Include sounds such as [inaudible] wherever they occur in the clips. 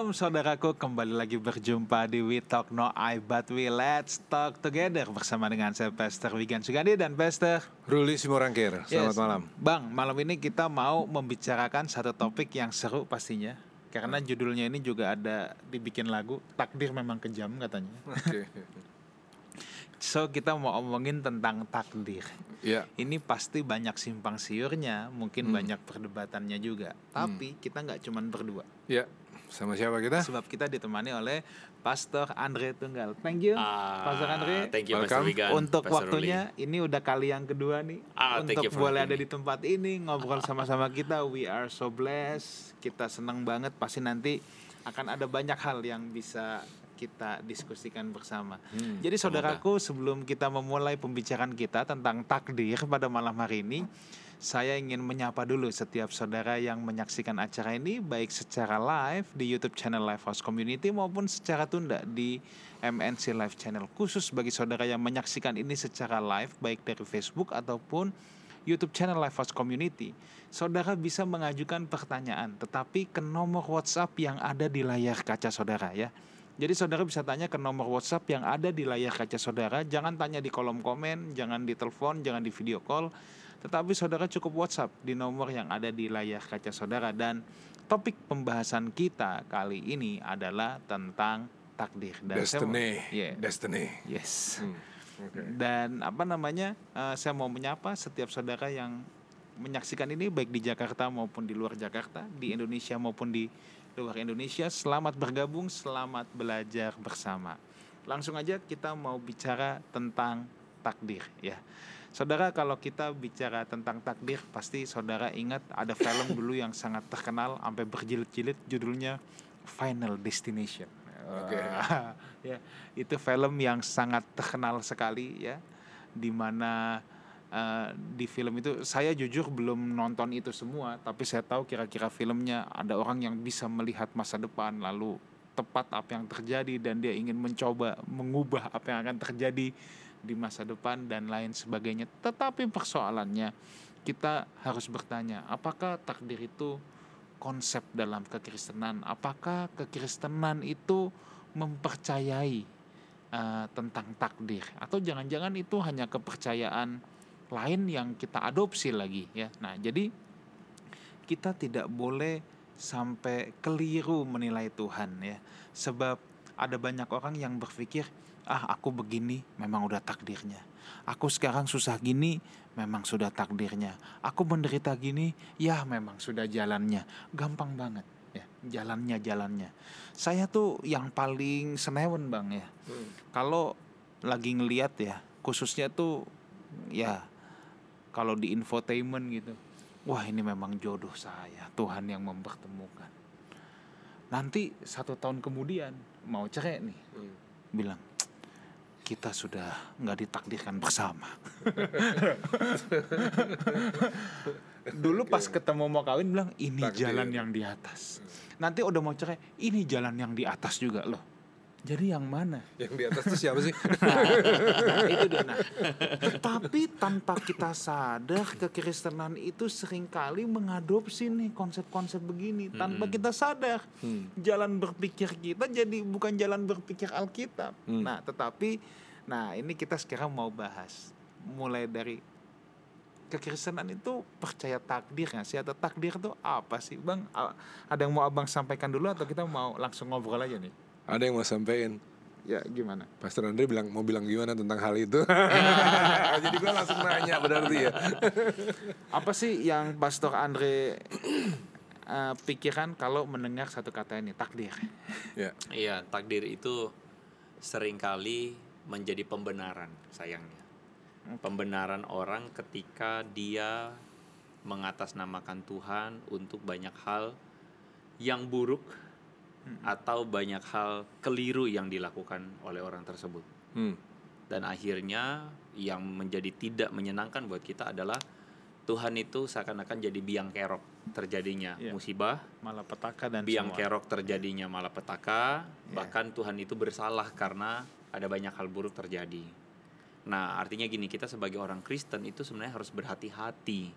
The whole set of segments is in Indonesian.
Shalom saudaraku, kembali lagi berjumpa di We Talk No I But We Let's Talk Together bersama dengan saya Pastor Wigan Sugandi dan Pastor Ruli Simorangkir. Selamat Yes. malam. Bang, malam ini kita mau membicarakan satu topik yang seru pastinya karena judulnya ini juga ada dibikin lagu Takdir Memang Kejam katanya. Oke. So kita mau omongin tentang takdir. Ya. Ini pasti banyak simpang siurnya, mungkin Hmm. banyak perdebatannya juga. Tapi kita nggak cuman berdua. Ya. Sama siapa kita? Sebab kita ditemani oleh Pastor Andre Tunggal. Thank you, Ah, Pastor Andre. Thank you, Welcome. Pastor Wigan. untuk Pastor waktunya ini udah kali yang kedua nih Ah, thank untuk boleh ada me. di tempat ini ngobrol sama-sama kita we are so blessed kita senang banget pasti nanti akan ada banyak hal yang bisa kita diskusikan bersama Hmm, jadi saudaraku sebelum kita memulai pembicaraan kita tentang takdir pada malam hari ini saya ingin menyapa dulu setiap saudara yang menyaksikan acara ini baik secara live di YouTube channel Lifehouse Community maupun secara tunda di MNC Live Channel khusus bagi saudara yang menyaksikan ini secara live baik dari Facebook ataupun YouTube channel Lifehouse Community. Saudara bisa mengajukan pertanyaan tetapi ke nomor WhatsApp yang ada di layar kaca saudara ya. Jadi saudara bisa tanya ke nomor WhatsApp yang ada di layar kaca saudara. Jangan tanya di kolom komen, jangan di telepon, jangan di video call. Tetapi saudara cukup WhatsApp di nomor yang ada di layar kaca saudara. Dan topik pembahasan kita kali ini adalah tentang takdir. Dan saya mau- Destiny. Yeah. Destiny. Yes. Hmm, Oke. Dan apa namanya? eh, saya mau menyapa setiap saudara yang menyaksikan ini baik di Jakarta maupun di luar Jakarta, di Indonesia maupun di luar Indonesia. Selamat bergabung, selamat belajar bersama. Langsung aja kita mau bicara tentang takdir ya. Saudara kalau kita bicara tentang takdir pasti saudara ingat ada film [laughs] dulu yang sangat terkenal sampai berjilid-jilid judulnya Final Destination. Oke. Wah, [laughs] ya, itu film yang sangat terkenal sekali ya di mana eh, di film itu saya jujur belum nonton itu semua tapi saya tahu kira-kira filmnya ada orang yang bisa melihat masa depan lalu tepat apa yang terjadi dan dia ingin mencoba mengubah apa yang akan terjadi di masa depan dan lain sebagainya. Tetapi persoalannya kita harus bertanya apakah takdir itu konsep dalam kekristenan? Apakah kekristenan itu mempercayai eh, tentang takdir? Atau jangan-jangan itu hanya kepercayaan lain yang kita adopsi lagi ya? Nah jadi kita tidak boleh sampai keliru menilai Tuhan ya. Sebab ada banyak orang yang berpikir ah aku begini memang udah takdirnya. Aku sekarang susah gini memang sudah takdirnya. Aku menderita gini ya memang sudah jalannya. Gampang banget ya jalannya jalannya. Saya tuh yang paling senewen bang ya. Hmm. kalau lagi ngeliat ya khususnya tuh ya kalau di infotainment gitu wah ini memang jodoh saya Tuhan yang mempertemukan. Nanti satu tahun kemudian mau cerai nih Hmm. bilang kita sudah nggak ditakdirkan bersama. [laughs] Dulu pas ketemu mau kawin bilang ini Takdir. jalan yang di atas. Nanti udah mau cerai ini jalan yang di atas juga loh jadi yang mana Yang di atas itu siapa sih? Nah, [laughs] itu dia. Nah, tetapi tanpa kita sadar kekristenan itu sering kali mengadopsi nih konsep-konsep begini tanpa kita sadar. Hmm. Jalan berpikir kita jadi bukan jalan berpikir Alkitab. Hmm. Nah, tetapi nah ini kita sekarang mau bahas mulai dari kekristenan itu percaya takdir nggak sih atau takdir itu apa sih bang ada yang mau abang sampaikan dulu atau kita mau langsung ngobrol aja nih Ada yang mau sampein. ya gimana Pastor Andre bilang mau bilang gimana tentang hal itu. [laughs] Jadi gua langsung nanya berarti ya. [laughs] Apa sih yang Pastor Andre eh, pikirkan kalau mendengar satu kata ini takdir? Ya. Iya, takdir itu sering kali menjadi pembenaran sayangnya. Pembenaran orang ketika dia mengatasnamakan Tuhan untuk banyak hal yang buruk atau banyak hal keliru yang dilakukan oleh orang tersebut. Hmm. Dan akhirnya yang menjadi tidak menyenangkan buat kita adalah Tuhan itu seakan-akan jadi biang kerok terjadinya Iya. musibah, Malapetaka dan biang semua. kerok terjadinya malapetaka, Iya. bahkan Tuhan itu bersalah karena ada banyak hal buruk terjadi. Nah, artinya gini, kita sebagai orang Kristen itu sebenarnya harus berhati-hati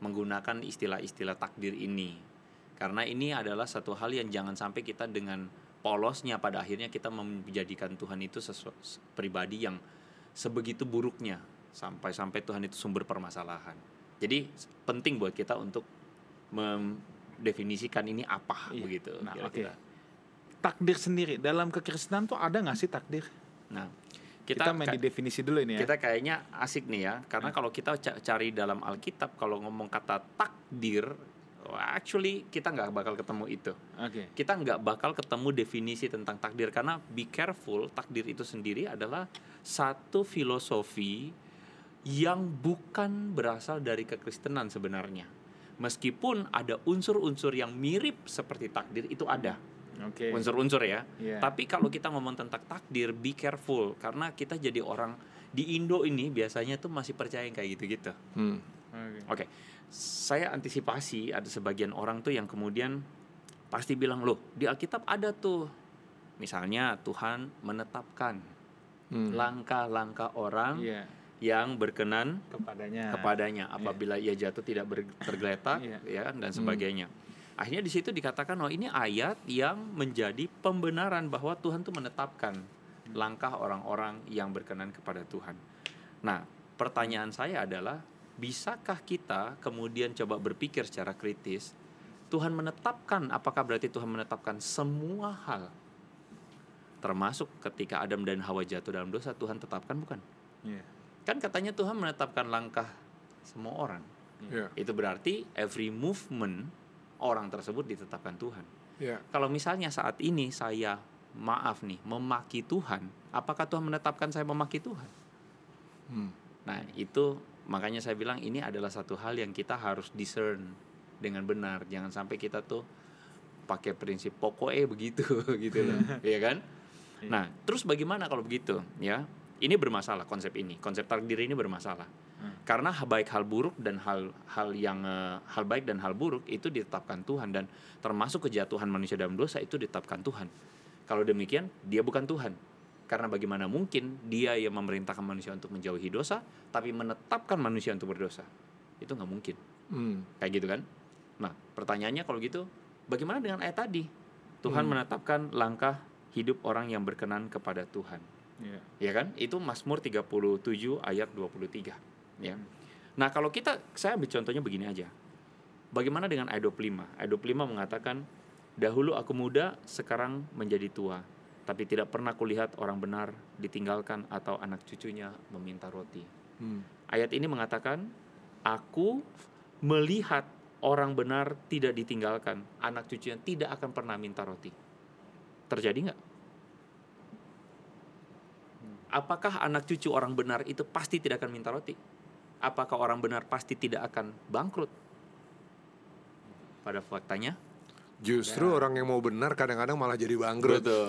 menggunakan istilah-istilah takdir ini. Karena ini adalah satu hal yang jangan sampai kita dengan polosnya pada akhirnya kita menjadikan Tuhan itu sesu- se- pribadi yang sebegitu buruknya sampai-sampai Tuhan itu sumber permasalahan. Jadi penting buat kita untuk mendefinisikan ini apa Iya. begitu. Nah, kira-kira. Takdir sendiri dalam kekristenan tuh ada nggak sih takdir? Nah, Kita, kita, main di definisi dulu ini ya. kita kayaknya asik nih ya, karena kalau kita ca- cari dalam Alkitab kalau ngomong kata takdir, actually kita nggak bakal ketemu itu. Oke. Kita nggak bakal ketemu definisi tentang takdir karena be careful, takdir itu sendiri adalah satu filosofi yang bukan berasal dari kekristenan sebenarnya. Meskipun ada unsur-unsur yang mirip seperti takdir itu ada Oke. unsur-unsur ya. Iya. Tapi kalau kita ngomong tentang takdir, be careful karena kita jadi orang di Indo ini biasanya tuh masih percaya yang kayak gitu-gitu. Hmm. Oke. Oke, saya antisipasi ada sebagian orang tuh yang kemudian pasti bilang loh di Alkitab ada tuh, misalnya Tuhan menetapkan Hmm. langkah-langkah orang Iya. yang berkenan Kepadanya. kepadanya apabila ia jatuh tidak ber- tergeletak Iya. ya kan, dan sebagainya. Akhirnya di situ dikatakan oh ini ayat yang menjadi pembenaran bahwa Tuhan tuh menetapkan langkah orang-orang yang berkenan kepada Tuhan. Nah, pertanyaan saya adalah bisakah kita kemudian coba berpikir secara kritis Tuhan menetapkan apakah berarti Tuhan menetapkan semua hal termasuk ketika Adam dan Hawa jatuh dalam dosa Tuhan tetapkan bukan? Iya. Kan katanya Tuhan menetapkan langkah semua orang. Ya. Itu berarti every movement orang tersebut ditetapkan Tuhan. Ya. Kalau misalnya saat ini saya maaf nih memaki Tuhan, apakah Tuhan menetapkan saya memaki Tuhan? Hmm. Nah, itu makanya saya bilang ini adalah satu hal yang kita harus discern dengan benar. Jangan sampai kita tuh pakai prinsip pokoknya begitu [laughs] gitu loh, [laughs] ya kan? Nah, terus bagaimana kalau begitu, ya? Ini bermasalah konsep ini, konsep takdir ini bermasalah. Hmm. Karena baik hal buruk dan hal hal yang eh, hal baik dan hal buruk itu ditetapkan Tuhan dan termasuk kejatuhan manusia dalam dosa itu ditetapkan Tuhan. Kalau demikian, dia bukan Tuhan. Karena bagaimana mungkin dia yang memerintahkan manusia untuk menjauhi dosa, tapi menetapkan manusia untuk berdosa? Itu nggak mungkin. Hmm. Kayak gitu kan? Nah, pertanyaannya kalau gitu, bagaimana dengan ayat tadi? Tuhan Hmm. menetapkan langkah hidup orang yang berkenan kepada Tuhan. Iya. Ya kan? Itu Mazmur 37 ayat 23, ya. Nah, kalau kita saya ambil contohnya begini aja. Bagaimana dengan ayat 25? Ayat 25 mengatakan, "Dahulu aku muda, sekarang menjadi tua, tapi tidak pernah kulihat orang benar ditinggalkan atau anak cucunya meminta roti." Hmm. Ayat ini mengatakan, "Aku melihat orang benar tidak ditinggalkan, anak cucunya tidak akan pernah minta roti." Terjadi nggak? Apakah anak cucu orang benar itu pasti tidak akan minta roti? Apakah orang benar pasti tidak akan bangkrut? Pada faktanya, Justru orang yang mau benar kadang-kadang malah jadi bangkrut. betul.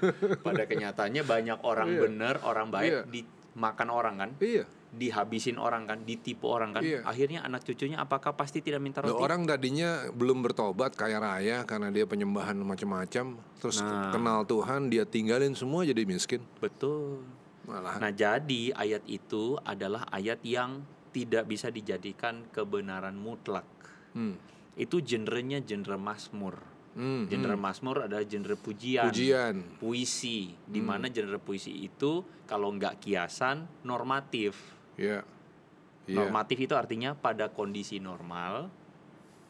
[laughs] Pada kenyataannya banyak orang Iya. benar, orang baik Iya. dimakan orang kan? Iya. dihabisin orang kan, ditipu orang kan. Iya. Akhirnya anak cucunya apakah pasti tidak minta Loh, roti? orang tadinya belum bertobat kaya raya karena dia penyembahan macam-macam, terus Nah. kenal Tuhan dia tinggalin semua jadi miskin. Betul. Malah Nah, jadi ayat itu adalah ayat yang tidak bisa dijadikan kebenaran mutlak. hmm. Itu genrenya genre Mazmur. Hmm, Genre hmm. Mazmur adalah genre pujian, pujian. puisi, di Hmm. mana genre puisi itu kalau nggak kiasan normatif. Ya. Iya. Normatif itu artinya pada kondisi normal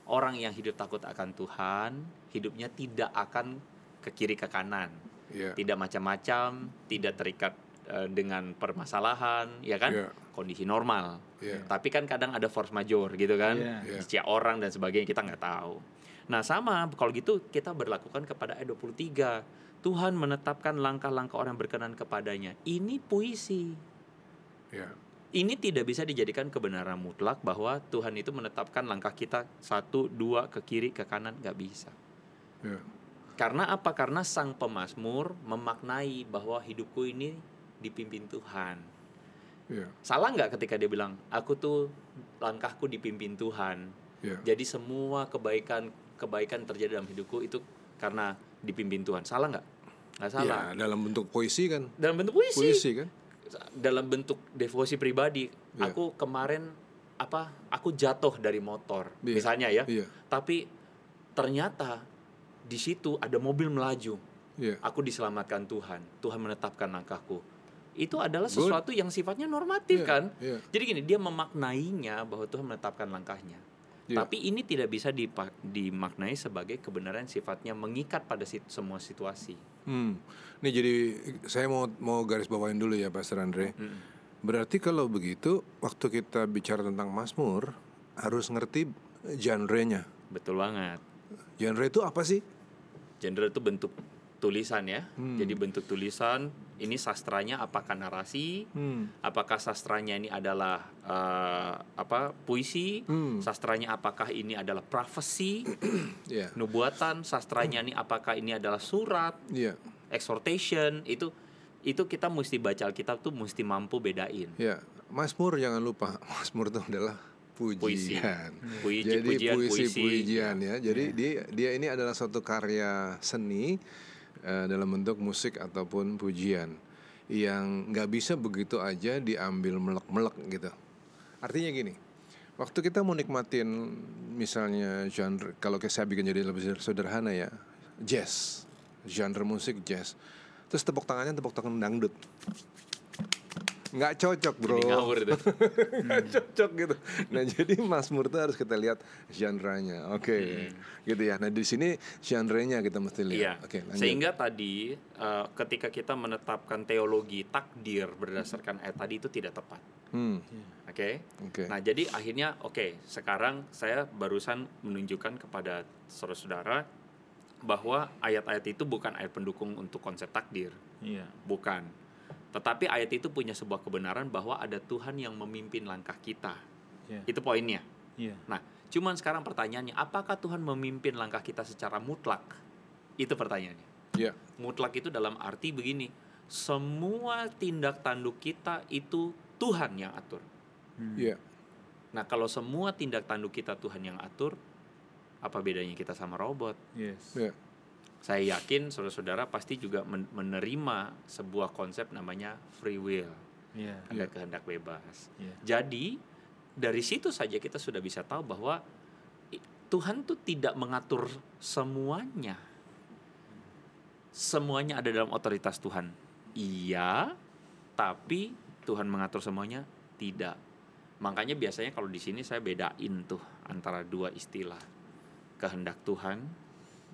orang yang hidup takut akan Tuhan, hidupnya tidak akan ke kiri ke kanan, Iya. tidak macam-macam, tidak terikat eh, dengan permasalahan, ya kan? Iya. Kondisi normal. Iya. Tapi kan kadang ada force major gitu kan, Iya. Iya. Setiap orang dan sebagainya kita nggak tahu. Nah sama kalau gitu kita berlakukan kepada ayat 23 Tuhan menetapkan langkah-langkah orang berkenan kepadanya. Ini puisi. Iya. Ini tidak bisa dijadikan kebenaran mutlak bahwa Tuhan itu menetapkan langkah kita satu dua ke kiri ke kanan nggak bisa. Iya. Karena apa? Karena sang pemazmur memaknai bahwa hidupku ini dipimpin Tuhan. Iya. Salah nggak ketika dia bilang aku tuh langkahku dipimpin Tuhan. Iya. Jadi semua kebaikan kebaikan terjadi dalam hidupku itu karena dipimpin Tuhan. Salah nggak? Nggak salah. Ya, dalam bentuk puisi kan. Dalam bentuk puisi. Puisi kan. Dalam bentuk devosi pribadi. Iya. Aku kemarin apa? Aku jatuh dari motor, Iya. misalnya ya. Iya. Tapi ternyata di situ ada mobil melaju. Iya. Aku diselamatkan Tuhan. Tuhan menetapkan langkahku. Itu adalah Good. sesuatu yang sifatnya normatif Iya, kan? iya. Jadi gini, dia memaknainya bahwa Tuhan menetapkan langkahnya. Iya. Tapi ini tidak bisa dimaknai sebagai kebenaran sifatnya mengikat pada sit- semua situasi. Hmm. Nih jadi saya mau mau garis bawain dulu ya Pastor Andre. Berarti kalau begitu waktu kita bicara tentang Mazmur harus ngerti genre-nya. Betul banget. Genre itu apa sih? Genre itu bentuk tulisan ya. Jadi bentuk tulisan ini sastranya apakah narasi, Hmm. apakah sastranya ini adalah eh, apa puisi, Hmm. sastranya apakah ini adalah prophecy, [clears throat] Iya. nubuatan, sastranya ini apakah ini adalah surat, Iya. exhortation, itu itu kita mesti baca Alkitab tuh mesti mampu bedain. Ya, Mazmur jangan lupa. [laughs] Mazmur itu adalah Puisi. pujian. Puji, Jadi pujian, puisi puisi. pujian ya. Jadi dia dia ini adalah suatu karya seni eh, dalam bentuk musik ataupun pujian yang nggak bisa begitu aja diambil melek-melek gitu. Artinya gini, waktu kita mau nikmatin misalnya genre kalau saya bikin jadi lebih sederhana ya, jazz, genre musik jazz. Terus tepuk tangannya tepuk tangan dangdut. Nggak cocok bro Jadi ngawur itu. [laughs] nggak cocok gitu. Nah jadi Mazmur itu harus kita lihat genre-nya, oke, gitu ya. Nah di sini genre-nya kita mesti Iya. lihat. Oke, lanjut. Sehingga tadi eh, ketika kita menetapkan teologi takdir berdasarkan ayat tadi itu tidak tepat. Hmm, Oke. oke. Nah, jadi akhirnya oke, sekarang saya barusan menunjukkan kepada saudara-saudara bahwa ayat-ayat itu bukan ayat pendukung untuk konsep takdir, Iya. bukan. Tetapi ayat itu punya sebuah kebenaran bahwa ada Tuhan yang memimpin langkah kita. Iya. Itu poinnya. Iya. Nah, cuman sekarang pertanyaannya, apakah Tuhan memimpin langkah kita secara mutlak? Itu pertanyaannya. Ya, Mutlak itu dalam arti begini, semua tindak tanduk kita itu Tuhan yang atur. Hmm. ya, Nah, kalau semua tindak tanduk kita Tuhan yang atur, apa bedanya kita sama robot? Yes. ya, Saya yakin saudara-saudara pasti juga men- menerima sebuah konsep namanya free will, Iya. ada kehendak bebas. Iya. Jadi, dari situ saja kita sudah bisa tahu bahwa Tuhan tuh tidak mengatur semuanya. Semuanya ada dalam otoritas Tuhan. Iya, tapi Tuhan mengatur semuanya tidak. Makanya biasanya kalau di sini saya bedain tuh antara dua istilah. Kehendak Tuhan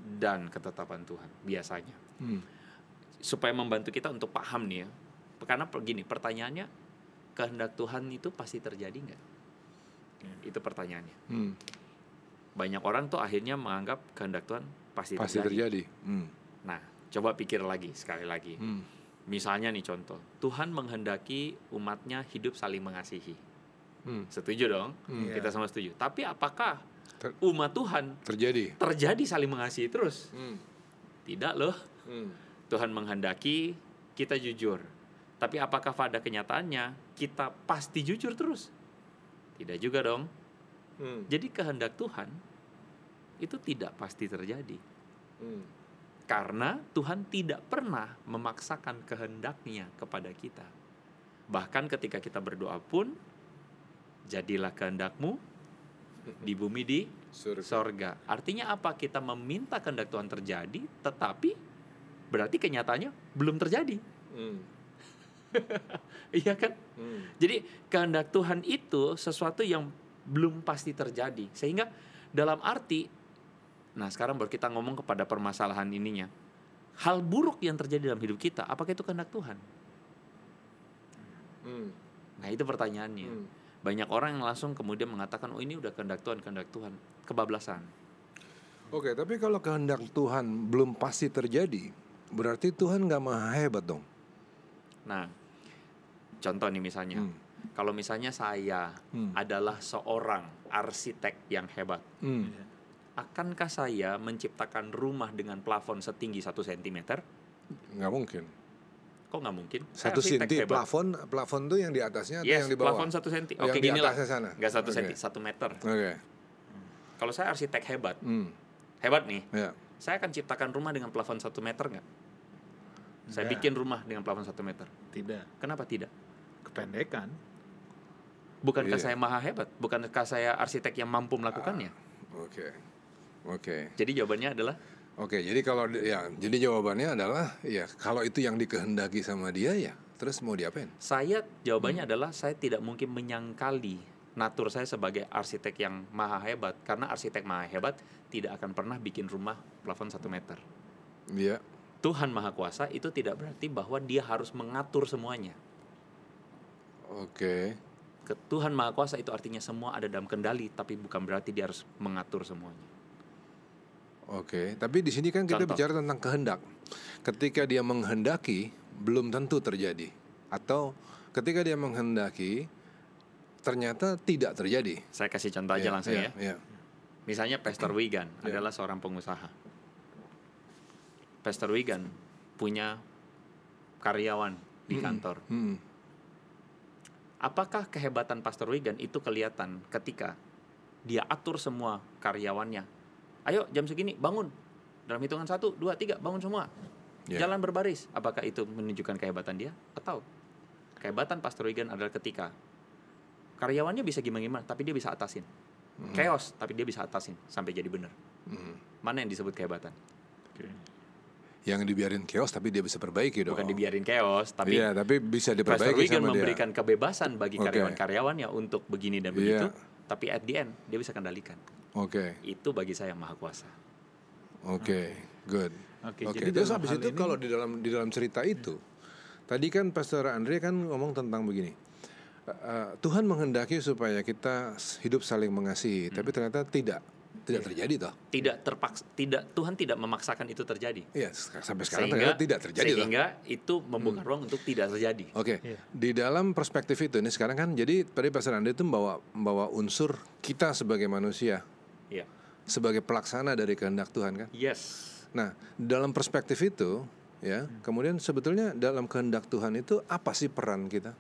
dan ketetapan Tuhan biasanya. hmm, Supaya membantu kita untuk paham nih ya. Karena begini, pertanyaannya kehendak Tuhan itu pasti terjadi nggak? Itu pertanyaannya. hmm. Banyak orang tuh akhirnya menganggap kehendak Tuhan pasti, pasti terjadi. terjadi. Hmm, Nah, coba pikir lagi sekali lagi. hmm, Misalnya nih contoh, Tuhan menghendaki umatnya hidup saling mengasihi. hmm. Setuju dong? Hmm. Iya. Kita semua setuju. Tapi apakah Ter- umat Tuhan Terjadi. terjadi saling mengasihi terus? Hmm, Tidak loh. hmm. Tuhan menghendaki kita jujur. Tapi apakah pada kenyataannya kita pasti jujur terus? Tidak juga dong. Hmm, Jadi kehendak Tuhan itu tidak pasti terjadi. hmm. Karena Tuhan tidak pernah memaksakan kehendaknya kepada kita. Bahkan ketika kita berdoa pun, jadilah kehendakmu [laughs] di bumi di Surga. sorga. Artinya apa? Kita meminta kehendak Tuhan terjadi, tetapi berarti kenyataannya belum terjadi. Hmm, [laughs] Iya kan? hmm. Jadi kehendak Tuhan itu sesuatu yang belum pasti terjadi. Sehingga dalam arti nah sekarang baru kita ngomong kepada permasalahan ininya. Hal buruk yang terjadi dalam hidup kita, apakah itu kehendak Tuhan? Hmm, Nah, itu pertanyaannya. hmm. Banyak orang yang langsung kemudian mengatakan, "Oh, ini udah kehendak Tuhan, kehendak Tuhan." Kebablasan. Oke, tapi kalau kehendak Tuhan belum pasti terjadi, berarti Tuhan nggak maha hebat dong. Nah, contoh nih misalnya, Hmm, kalau misalnya saya hmm, adalah seorang arsitek yang hebat, hmm. Iya. akankah saya menciptakan rumah dengan plafon setinggi 1 cm? Nggak mungkin. Kok nggak mungkin? Saya Satu arsitek senti plafon, plafon tuh yang di atasnya atau Yes, yang di bawah? plafon satu senti. Oke, di gini lah. atasnya sana. Nggak satu Oke. senti, satu meter. Oke. Kalau saya arsitek hebat, Hmm. hebat nih, Ya. saya akan ciptakan rumah dengan plafon satu meter nggak? Saya Nggak. bikin rumah dengan plafon satu meter. Tidak. Kenapa tidak? Kependekan. Bukankah Iya. saya maha hebat? Bukankah saya arsitek yang mampu melakukannya? Oke. Oke. Jadi jawabannya adalah Oke, jadi kalau ya, jadi jawabannya adalah ya kalau itu yang dikehendaki sama dia ya, terus mau diapain? saya jawabannya adalah saya tidak mungkin menyangkali natur saya sebagai arsitek yang maha hebat karena arsitek maha hebat tidak akan pernah bikin rumah plafon satu meter. Iya. Tuhan maha kuasa itu tidak berarti bahwa dia harus mengatur semuanya. Oke. Ke Tuhan maha kuasa itu artinya semua ada dalam kendali tapi bukan berarti dia harus mengatur semuanya. Oke, tapi di sini kan kita Contoh. bicara tentang kehendak. Ketika dia menghendaki, belum tentu terjadi. Atau ketika dia menghendaki, ternyata tidak terjadi. Saya kasih contoh aja Iya, langsung iya, ya. iya. Misalnya Pastor Wigan Iya. adalah seorang pengusaha. Pastor Wigan punya karyawan di kantor. Hmm, Apakah kehebatan Pastor Wigan itu kelihatan ketika dia atur semua karyawannya? Ayo jam segini bangun. Dalam hitungan satu, dua, tiga bangun semua. Ya. Jalan berbaris. Apakah itu menunjukkan kehebatan dia? Atau kehebatan Pastor Wigan adalah ketika karyawannya bisa gimana-gimana, tapi dia bisa atasin. Chaos, tapi dia bisa atasin sampai jadi benar. hmm. Mana yang disebut kehebatan? Yang dibiarin chaos tapi dia bisa perbaiki dong. Bukan dibiarin chaos, tapi Iya, tapi bisa Pastor diperbaiki Wigan sama dia. memberikan kebebasan bagi Oke. karyawan-karyawannya untuk begini dan Iya. begitu, tapi at the end dia bisa kendalikan. Oke, Itu bagi saya maha kuasa. oke, good. Oke, Oke, jadi terus habis itu ini- kalau di dalam di dalam cerita itu, tadi kan Pastor Andre kan ngomong tentang begini. eh, eh, Tuhan menghendaki supaya kita hidup saling mengasihi, Hmm. tapi ternyata tidak, Iya. tidak terjadi toh. Tidak terpaksa, tidak Tuhan tidak memaksakan itu terjadi. Iya, sampai sekarang Sehingga, ternyata tidak terjadi toh. sehingga itu membuka ruang untuk tidak terjadi. Oke, Iya. di dalam perspektif itu ini sekarang kan jadi tadi Pastor Andre itu membawa membawa unsur kita sebagai manusia, Iya. sebagai pelaksana dari kehendak Tuhan kan. Yes. Nah, dalam perspektif itu, ya, kemudian sebetulnya dalam kehendak Tuhan itu apa sih peran kita?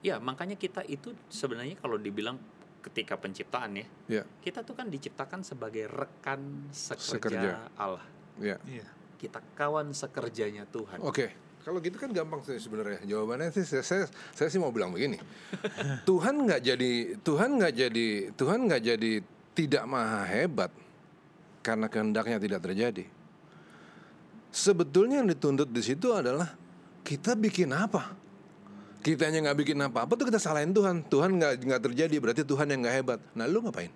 Ya, makanya kita itu sebenarnya kalau dibilang ketika penciptaan ya, Ya, kita tuh kan diciptakan sebagai rekan sekerja, Sekerja. Allah. ya. Iya. Kita kawan sekerjanya Tuhan. Oke, kalau gitu kan gampang sih sebenarnya. Jawabannya sih saya, saya, saya sih mau bilang begini. [laughs] Tuhan nggak jadi Tuhan nggak jadi Tuhan nggak jadi tidak maha hebat karena kehendaknya tidak terjadi. Sebetulnya yang dituntut di situ adalah kita bikin apa? Kitanya nggak bikin apa-apa tuh kita salahin Tuhan. Tuhan nggak nggak terjadi berarti Tuhan yang nggak hebat. Nah lu ngapain?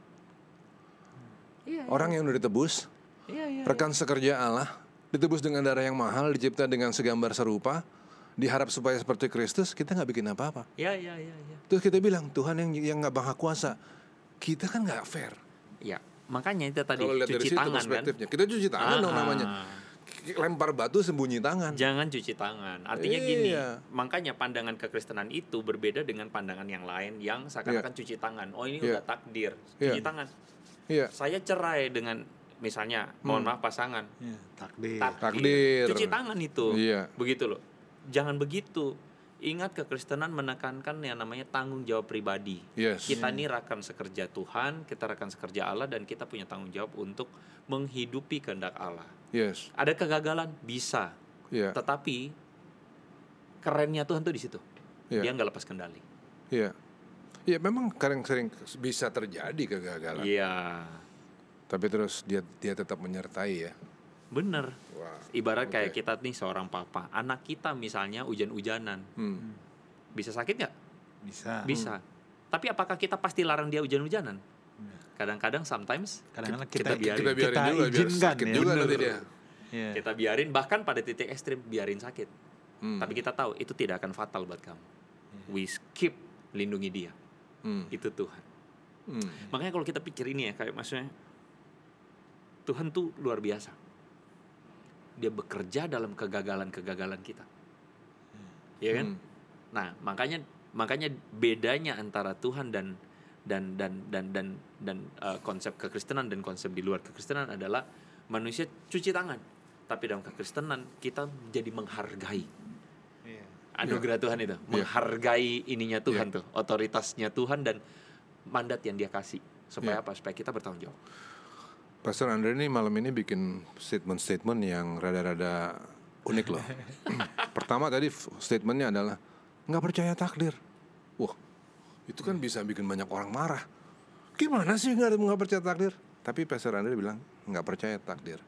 Iya, Orang yang udah ditebus, iya, iya. rekan sekerja Allah, ditebus dengan darah yang mahal, dicipta dengan segambar serupa, diharap supaya seperti Kristus, kita nggak bikin apa-apa. Iya, iya, iya, iya. Terus kita bilang Tuhan yang yang nggak maha kuasa, kita kan nggak fair. Ya, makanya itu tadi Kalau lihat dari cuci situ tangan kan. perspektifnya, kita cuci tangan dong Ah, namanya. Lempar batu sembunyi tangan. Jangan cuci tangan. Artinya gini, Iya. makanya pandangan kekristenan itu berbeda dengan pandangan yang lain yang seakan-akan cuci tangan. Oh ini Iya. udah takdir, cuci tangan. Iya, Saya cerai dengan misalnya, mohon maaf pasangan, Iya, takdir. takdir. Takdir. Cuci tangan itu. Iya. Begitu loh. Jangan begitu. Ingat kekristenan menekankan yang namanya tanggung jawab pribadi. yes. Kita ini rekan sekerja Tuhan, kita rekan sekerja Allah dan kita punya tanggung jawab untuk menghidupi kehendak Allah. Yes. Ada kegagalan bisa, Iya. tetapi kerennya Tuhan tuh di situ. Iya. Dia nggak lepas kendali. Iya. Iya, memang kadang sering bisa terjadi kegagalan. Iya, Tapi terus dia dia tetap menyertai ya. Bener. Wah. Ibarat kayak Oke. kita nih seorang papa, anak kita misalnya hujan-hujanan, Hmm. bisa sakit nggak? Bisa. Bisa. Tapi apakah kita pasti larang dia hujan-hujanan? Kadang-kadang sometimes Kadang-kadang kita kita, biarin. Kita biarin kita juga biar sakit ya. juga nanti dia. Iya. kita biarin bahkan pada titik ekstrim biarin sakit. Hmm. Tapi kita tahu itu tidak akan fatal buat kamu. We skip lindungi dia. Hmm. Itu Tuhan. Hmm. Makanya kalau kita pikir ini ya kayak maksudnya Tuhan tuh luar biasa. Dia bekerja dalam kegagalan-kegagalan kita. Iya kan? Hmm. Nah, makanya makanya bedanya antara Tuhan dan dan dan dan dan dan uh, konsep kekristenan dan konsep di luar kekristenan adalah manusia cuci tangan. Tapi dalam kekristenan kita jadi menghargai Iya. anugerah Tuhan itu, menghargai ininya Tuhan Iya. tuh, otoritasnya Tuhan dan mandat yang dia kasih. Supaya Iya. apa? Supaya kita bertanggung jawab. Pastor Andre ini malam ini bikin statement-statement yang rada-rada unik loh. [laughs] Pertama tadi statementnya adalah nggak percaya takdir. Wah, itu kan bisa bikin banyak orang marah. Gimana sih nggak nggak percaya takdir? Tapi Pastor Andre bilang nggak percaya takdir.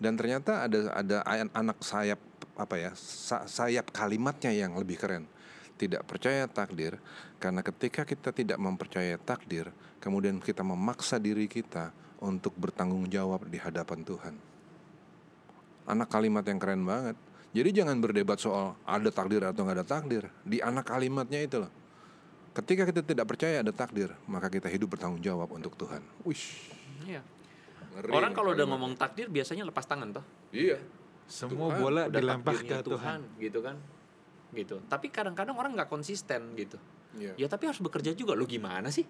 Dan ternyata ada ada anak sayap apa ya sa- sayap kalimatnya yang lebih keren. Tidak percaya takdir karena ketika kita tidak mempercayai takdir, kemudian kita memaksa diri kita untuk bertanggung jawab di hadapan Tuhan. Anak kalimat yang keren banget. Jadi jangan berdebat soal ada takdir atau nggak ada takdir. Di anak kalimatnya itu loh. Ketika kita tidak percaya ada takdir, maka kita hidup bertanggung jawab untuk Tuhan. Wish. Iya. ngeri Orang kalau udah ngomong takdir biasanya lepas tangan toh. Iya. Semua Tuhan, bola dilempar ke takdirnya Tuhan. gitu kan. Gitu. Tapi kadang-kadang orang nggak konsisten gitu. Iya. Ya tapi harus bekerja juga. Lu gimana sih?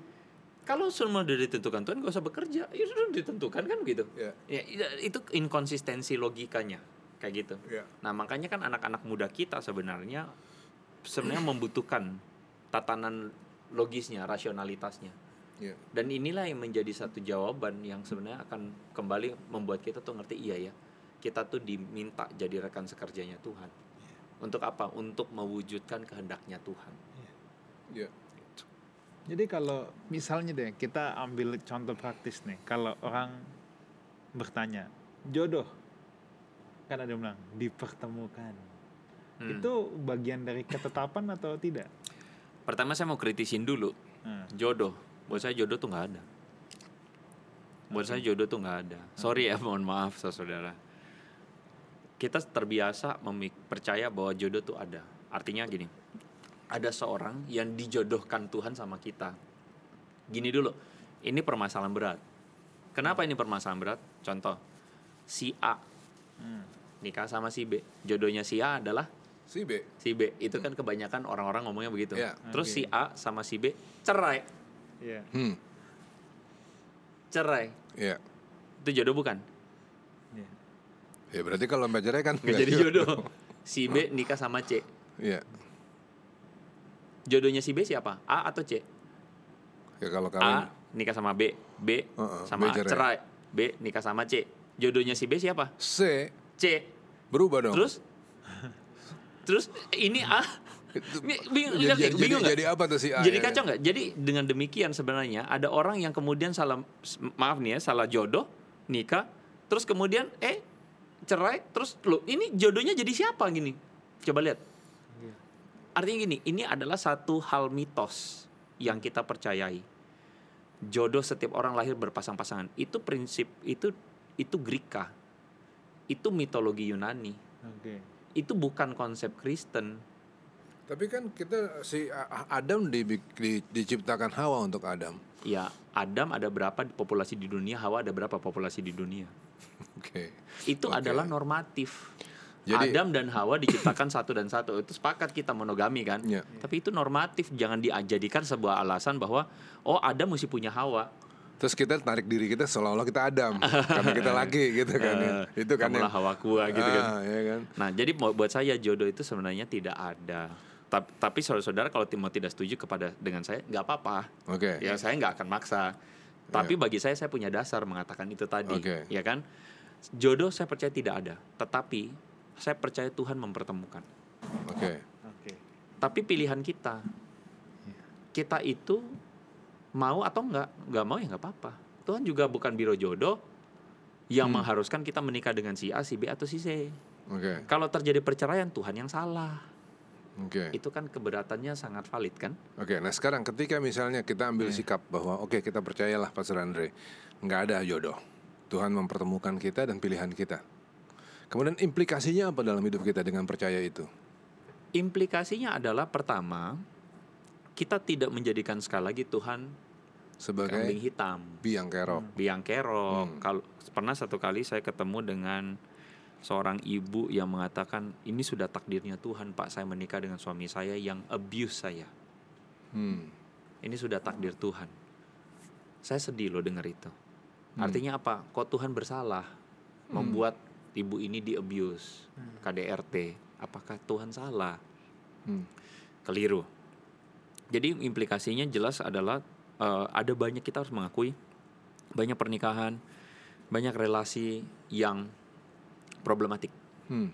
Kalau semua udah ditentukan Tuhan gak usah bekerja. Ya sudah ditentukan kan gitu. Iya. Ya itu inkonsistensi logikanya kayak gitu. Iya. Nah makanya kan anak-anak muda kita sebenarnya sebenarnya membutuhkan tatanan logisnya, rasionalitasnya. Iya. Dan inilah yang menjadi satu jawaban yang sebenarnya akan kembali membuat kita tuh ngerti iya ya. Kita tuh diminta jadi rekan sekerjanya Tuhan. Untuk apa? Untuk mewujudkan kehendaknya Tuhan. Iya. Jadi kalau misalnya deh kita ambil contoh praktis nih, kalau orang bertanya jodoh, kan ada yang bilang dipertemukan, Hmm. itu bagian dari ketetapan atau tidak? Pertama saya mau kritisin dulu Nah, jodoh. Buat saya jodoh tuh nggak ada. Buat saya jodoh tuh nggak ada. Sorry ya, mohon maaf saudara. Kita terbiasa memik- percaya bahwa jodoh tuh ada. Artinya gini, ada seorang yang dijodohkan Tuhan sama kita. Gini dulu, ini permasalahan berat. Kenapa ini permasalahan berat? Contoh, si A hmm, nikah sama si B. Jodohnya si A adalah Si B. si B. Itu kan kebanyakan orang-orang ngomongnya begitu. Iya. Terus Oke. si A sama si B cerai. iya. Hmm. Cerai. Iya. Itu jodoh bukan? iya. Ya berarti kalau sampai cerai kan Nggak jadi jodoh. Si B nikah sama C. Iya. Jodohnya si B siapa? A atau C? Ya kalau kawin A nikah sama B. B Heeh, sama B cerai. cerai. B nikah sama C. Jodohnya si B siapa? C C. berubah dong. Terus Terus ini A Bi- bingung jadi, jadi, bingung jadi, jadi apa tuh si A? Jadi ya? kacau nggak? Jadi dengan demikian sebenarnya ada orang yang kemudian salah maaf nih ya salah jodoh nikah terus kemudian eh cerai terus lo ini jodohnya jadi siapa gini? Coba lihat. Artinya gini, ini adalah satu hal mitos yang kita percayai. Jodoh setiap orang lahir berpasang-pasangan. Itu prinsip itu itu Greka. Itu mitologi Yunani. Oke. Itu bukan konsep Kristen. Tapi kan kita si Adam di, di- diciptakan Hawa untuk Adam. Ya, Adam ada berapa populasi di dunia, Hawa ada berapa populasi di dunia. Oke. Itu Oke. adalah normatif. Jadi- Adam dan Hawa diciptakan [laughs] satu dan satu. Itu sepakat kita monogami kan? Iya. Tapi itu normatif, jangan dijadikan sebuah alasan bahwa oh Adam mesti punya Hawa. Terus kita tarik diri kita seolah-olah kita Adam [laughs] karena kita laki gitu kan ya. Eh, Itu kan kamulah yang- Hawaku gitu kan. Ah, ya kan. Nah, jadi buat saya jodoh itu sebenarnya tidak ada. Tapi, tapi saudara-saudara kalau mau tidak setuju kepada dengan saya nggak apa-apa. Oke. Ya saya nggak akan maksa. Tapi bagi saya saya punya dasar mengatakan itu tadi, Oke. ya kan? Jodoh saya percaya tidak ada, tetapi saya percaya Tuhan mempertemukan. Oke. Oke. Tapi pilihan kita, kita itu mau atau enggak, nggak mau ya nggak apa-apa. Tuhan juga bukan biro jodoh yang Hmm. mengharuskan kita menikah dengan si A, si B atau si C. Oke. Kalau terjadi perceraian Tuhan yang salah. Oke. Itu kan keberatannya sangat valid kan? Oke, nah sekarang ketika misalnya kita ambil sikap bahwa oke kita percayalah Pastor Andre, nggak ada jodoh. Tuhan mempertemukan kita dan pilihan kita. Kemudian implikasinya apa dalam hidup kita dengan percaya itu? Implikasinya adalah pertama, kita tidak menjadikan sekali lagi Tuhan kambing Sebagai hitam, biang kerok. biang kerok. Hmm. Kalau pernah satu kali saya ketemu dengan seorang ibu yang mengatakan ini sudah takdirnya Tuhan, Pak, saya menikah dengan suami saya yang abuse saya. Hmm. Ini sudah takdir Tuhan. Saya sedih loh dengar itu. Hmm. Artinya apa? Kok Tuhan bersalah membuat ibu ini di abuse, KDRT? Apakah Tuhan salah? Hmm. Keliru. Jadi implikasinya jelas adalah eh, ada banyak kita harus mengakui banyak pernikahan, banyak relasi yang problematik. Hmm.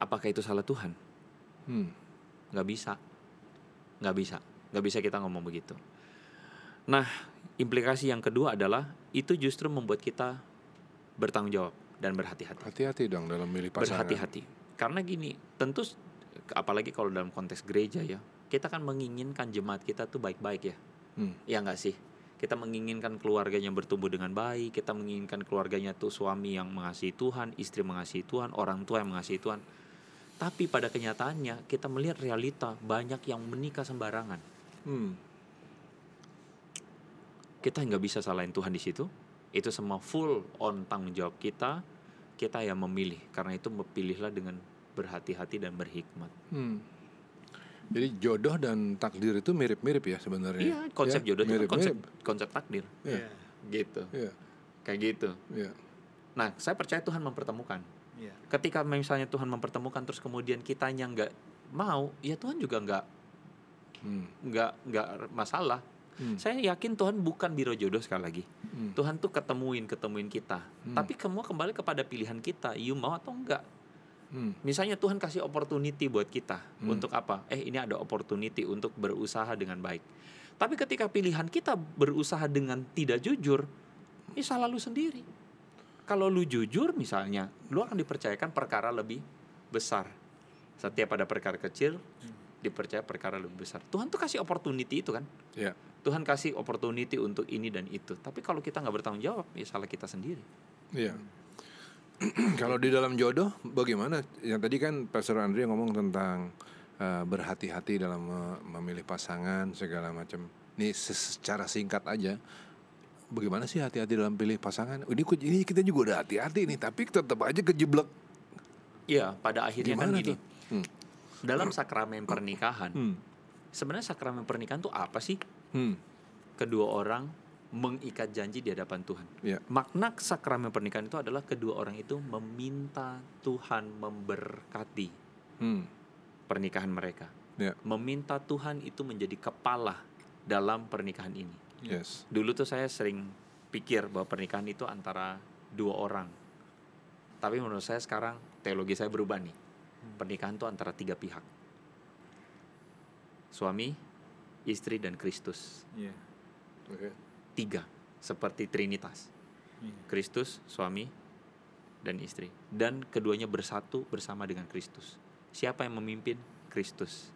Apakah itu salah Tuhan? Hmm. nggak bisa nggak bisa nggak bisa kita ngomong begitu nah implikasi yang kedua adalah itu justru membuat kita bertanggung jawab dan berhati-hati. Hati-hati dong dalam milih pasangan. Berhati-hati. Karena gini, tentu apalagi kalau dalam konteks gereja ya, kita kan menginginkan jemaat kita tuh baik-baik ya. Hmm. Ya nggak sih? Kita menginginkan keluarganya bertumbuh dengan baik, kita menginginkan keluarganya tuh suami yang mengasihi Tuhan, istri mengasihi Tuhan, orang tua yang mengasihi Tuhan. Tapi pada kenyataannya kita melihat realita banyak yang menikah sembarangan. Hmm. Kita nggak bisa salahin Tuhan di situ. Itu semua full on tanggung jawab kita. Kita yang memilih. Karena itu pilihlah dengan berhati-hati dan berhikmat. Hmm. Jadi jodoh dan takdir itu mirip-mirip ya sebenarnya. Iya, konsep Ya, jodoh juga konsep mirip-mirip. konsep takdir. Iya. Gitu. Iya. Kayak gitu. Iya. Nah, saya percaya Tuhan mempertemukan. Iya. Ketika misalnya Tuhan mempertemukan terus kemudian kitanya nggak mau, ya Tuhan juga nggak Hmm. nggak nggak masalah. Hmm. Saya yakin Tuhan bukan biro jodoh sekali lagi. Hmm. Tuhan tuh ketemuin ketemuin kita. Hmm. Tapi semua kembali kepada pilihan kita. You mau atau enggak? Hmm. Misalnya Tuhan kasih opportunity buat kita Hmm. untuk apa? Eh ini ada opportunity untuk berusaha dengan baik. Tapi ketika pilihan kita berusaha dengan tidak jujur, ini salah lu sendiri. Kalau lu jujur misalnya, lu akan dipercayakan perkara lebih besar. Setiap ada perkara kecil, dipercaya perkara lebih besar. Tuhan tuh kasih opportunity itu kan. Iya. Tuhan kasih opportunity untuk ini dan itu. Tapi kalau kita nggak bertanggung jawab, ya salah kita sendiri. Iya. [clears throat] Kalau di dalam jodoh bagaimana? Yang tadi kan Pastor Andri ngomong tentang eh, berhati-hati dalam me- memilih pasangan segala macam. Ini se- secara singkat aja. Bagaimana sih hati-hati dalam pilih pasangan? Ini ini kita juga udah hati-hati nih, tapi tetap aja kejeblek. Iya, pada akhirnya kan Gimana gini. tuh? Hmm. Dalam sakramen pernikahan, Hmm. sebenarnya sakramen pernikahan tuh apa sih? Hmm. Kedua orang mengikat janji di hadapan Tuhan. Iya. Makna sakramen pernikahan itu adalah kedua orang itu meminta Tuhan memberkati Hmm. pernikahan mereka. Ya. Meminta Tuhan itu menjadi kepala dalam pernikahan ini. Yes. Dulu tuh saya sering pikir bahwa pernikahan itu antara dua orang. Tapi menurut saya sekarang teologi saya berubah nih. Pernikahan itu antara tiga pihak. Suami, istri, dan Kristus. Iya. Oke. Tiga, seperti Trinitas. Iya. Kristus, suami, dan istri. Dan keduanya bersatu bersama dengan Kristus. Siapa yang memimpin? Kristus.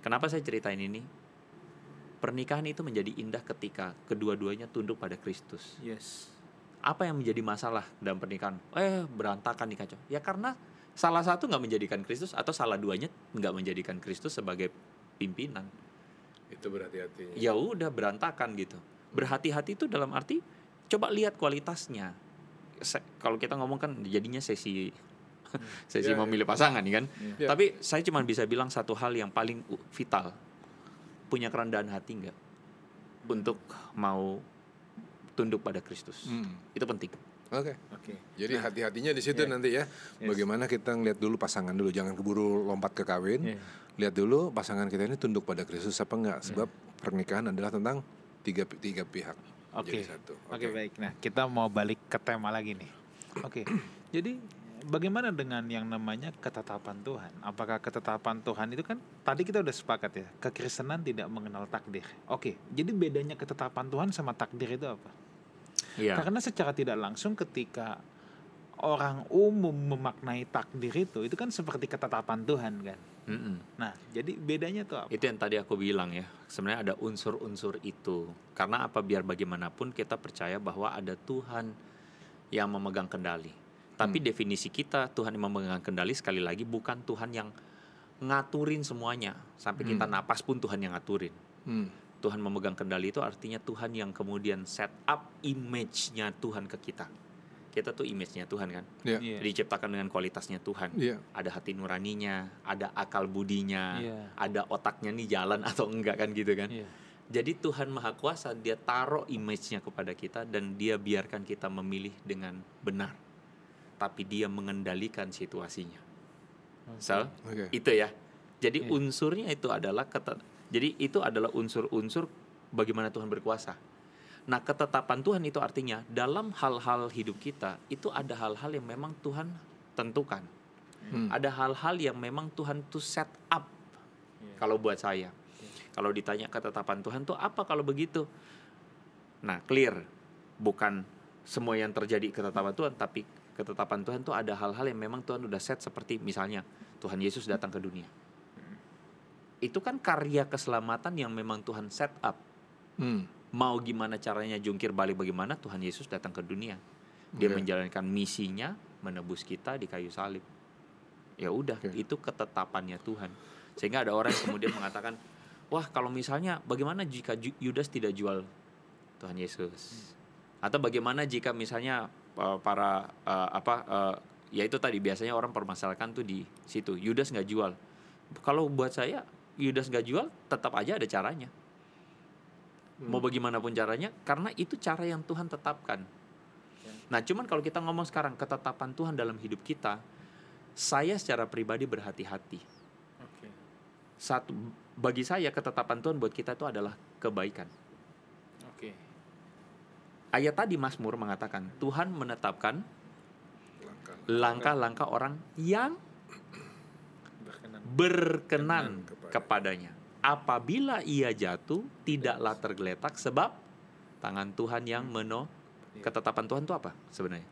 Kenapa saya ceritain ini? Pernikahan itu menjadi indah ketika kedua-duanya tunduk pada Kristus. Yes. Apa yang menjadi masalah dalam pernikahan? Eh, berantakan nih kacau. Ya karena salah satu nggak menjadikan Kristus atau salah duanya nggak menjadikan Kristus sebagai pimpinan. Itu berhati-hati. Ya udah berantakan gitu. Berhati-hati itu dalam arti coba lihat kualitasnya. Se- kalau kita ngomong kan jadinya sesi [laughs] sesi Ya, ya. memilih pasangan nih kan. Ya. Tapi saya cuma bisa bilang satu hal yang paling vital. Punya kerendahan hati nggak untuk mau tunduk pada Kristus. Hmm. Itu penting. Oke. Oke. Jadi hati-hatinya di situ Iya. nanti ya. Yes. Bagaimana kita ngeliat dulu pasangan dulu, jangan keburu lompat ke kawin. Iya. Lihat dulu pasangan kita ini tunduk pada Kristus apa enggak? Sebab pernikahan adalah tentang tiga tiga pihak. Oke. Satu. Oke baik. Nah kita mau balik ke tema lagi nih. Oke. [clears throat] Jadi bagaimana dengan yang namanya ketetapan Tuhan? Apakah ketetapan Tuhan itu kan tadi kita udah sepakat ya kekristenan tidak mengenal takdir. Oke. Jadi bedanya ketetapan Tuhan sama takdir itu apa? Iya. Karena secara tidak langsung ketika orang umum memaknai takdir itu itu kan seperti ketetapan Tuhan kan. Mm-mm. Nah jadi bedanya tuh apa? Itu yang tadi aku bilang ya. Sebenarnya ada unsur-unsur itu. Karena apa biar bagaimanapun kita percaya bahwa ada Tuhan yang memegang kendali. Tapi definisi kita Tuhan yang memegang kendali sekali lagi bukan Tuhan yang ngaturin semuanya. Sampai kita napas pun Tuhan yang ngaturin. Hmm. Tuhan memegang kendali itu artinya Tuhan yang kemudian set up image-nya Tuhan ke kita. Kita tuh image-nya Tuhan kan. Ya. Iya. Diciptakan dengan kualitasnya Tuhan. Iya. Ada hati nuraninya, ada akal budinya, Iya. ada otaknya nih jalan atau enggak kan gitu kan. Iya. Jadi Tuhan Maha Kuasa dia taruh image-nya kepada kita dan dia biarkan kita memilih dengan benar. Tapi dia mengendalikan situasinya. So, Oke. itu ya. Jadi Iya. unsurnya itu adalah kata jadi itu adalah unsur-unsur bagaimana Tuhan berkuasa. Nah, ketetapan Tuhan itu artinya dalam hal-hal hidup kita itu ada hal-hal yang memang Tuhan tentukan. Hmm. Ada hal-hal yang memang Tuhan tuh set up. Iya. Kalau buat saya. Kalau ditanya ketetapan Tuhan tuh apa kalau begitu? Nah, clear. Bukan semua yang terjadi ketetapan Tuhan, tapi ketetapan Tuhan tuh ada hal-hal yang memang Tuhan udah set seperti misalnya Tuhan Yesus datang ke dunia. Itu kan karya keselamatan yang memang Tuhan set up. Hmm. Mau gimana caranya jungkir balik bagaimana Tuhan Yesus datang ke dunia. Dia Oke. menjalankan misinya menebus kita di kayu salib. Ya udah, Oke. itu ketetapannya Tuhan. Sehingga ada orang yang kemudian mengatakan, [laughs] "Wah, kalau misalnya bagaimana jika Yudas tidak jual Tuhan Yesus?" Atau bagaimana jika misalnya uh, para uh, apa uh, ya itu tadi biasanya orang permasalahkan tuh di situ. Yudas nggak jual. Kalau buat saya Yudas nggak jual tetap aja ada caranya. Mau bagaimanapun caranya karena itu cara yang Tuhan tetapkan. Nah, cuman kalau kita ngomong sekarang ketetapan Tuhan dalam hidup kita, saya secara pribadi berhati-hati. Oke. Satu bagi saya ketetapan Tuhan buat kita itu adalah kebaikan. Oke. Ayat tadi Mazmur mengatakan Tuhan menetapkan Langkah. langkah-langkah orang yang Berkenan. kepadanya. Apabila ia jatuh, tidaklah tergeletak sebab tangan Tuhan yang meno. Iya. Ketetapan Tuhan itu apa sebenarnya?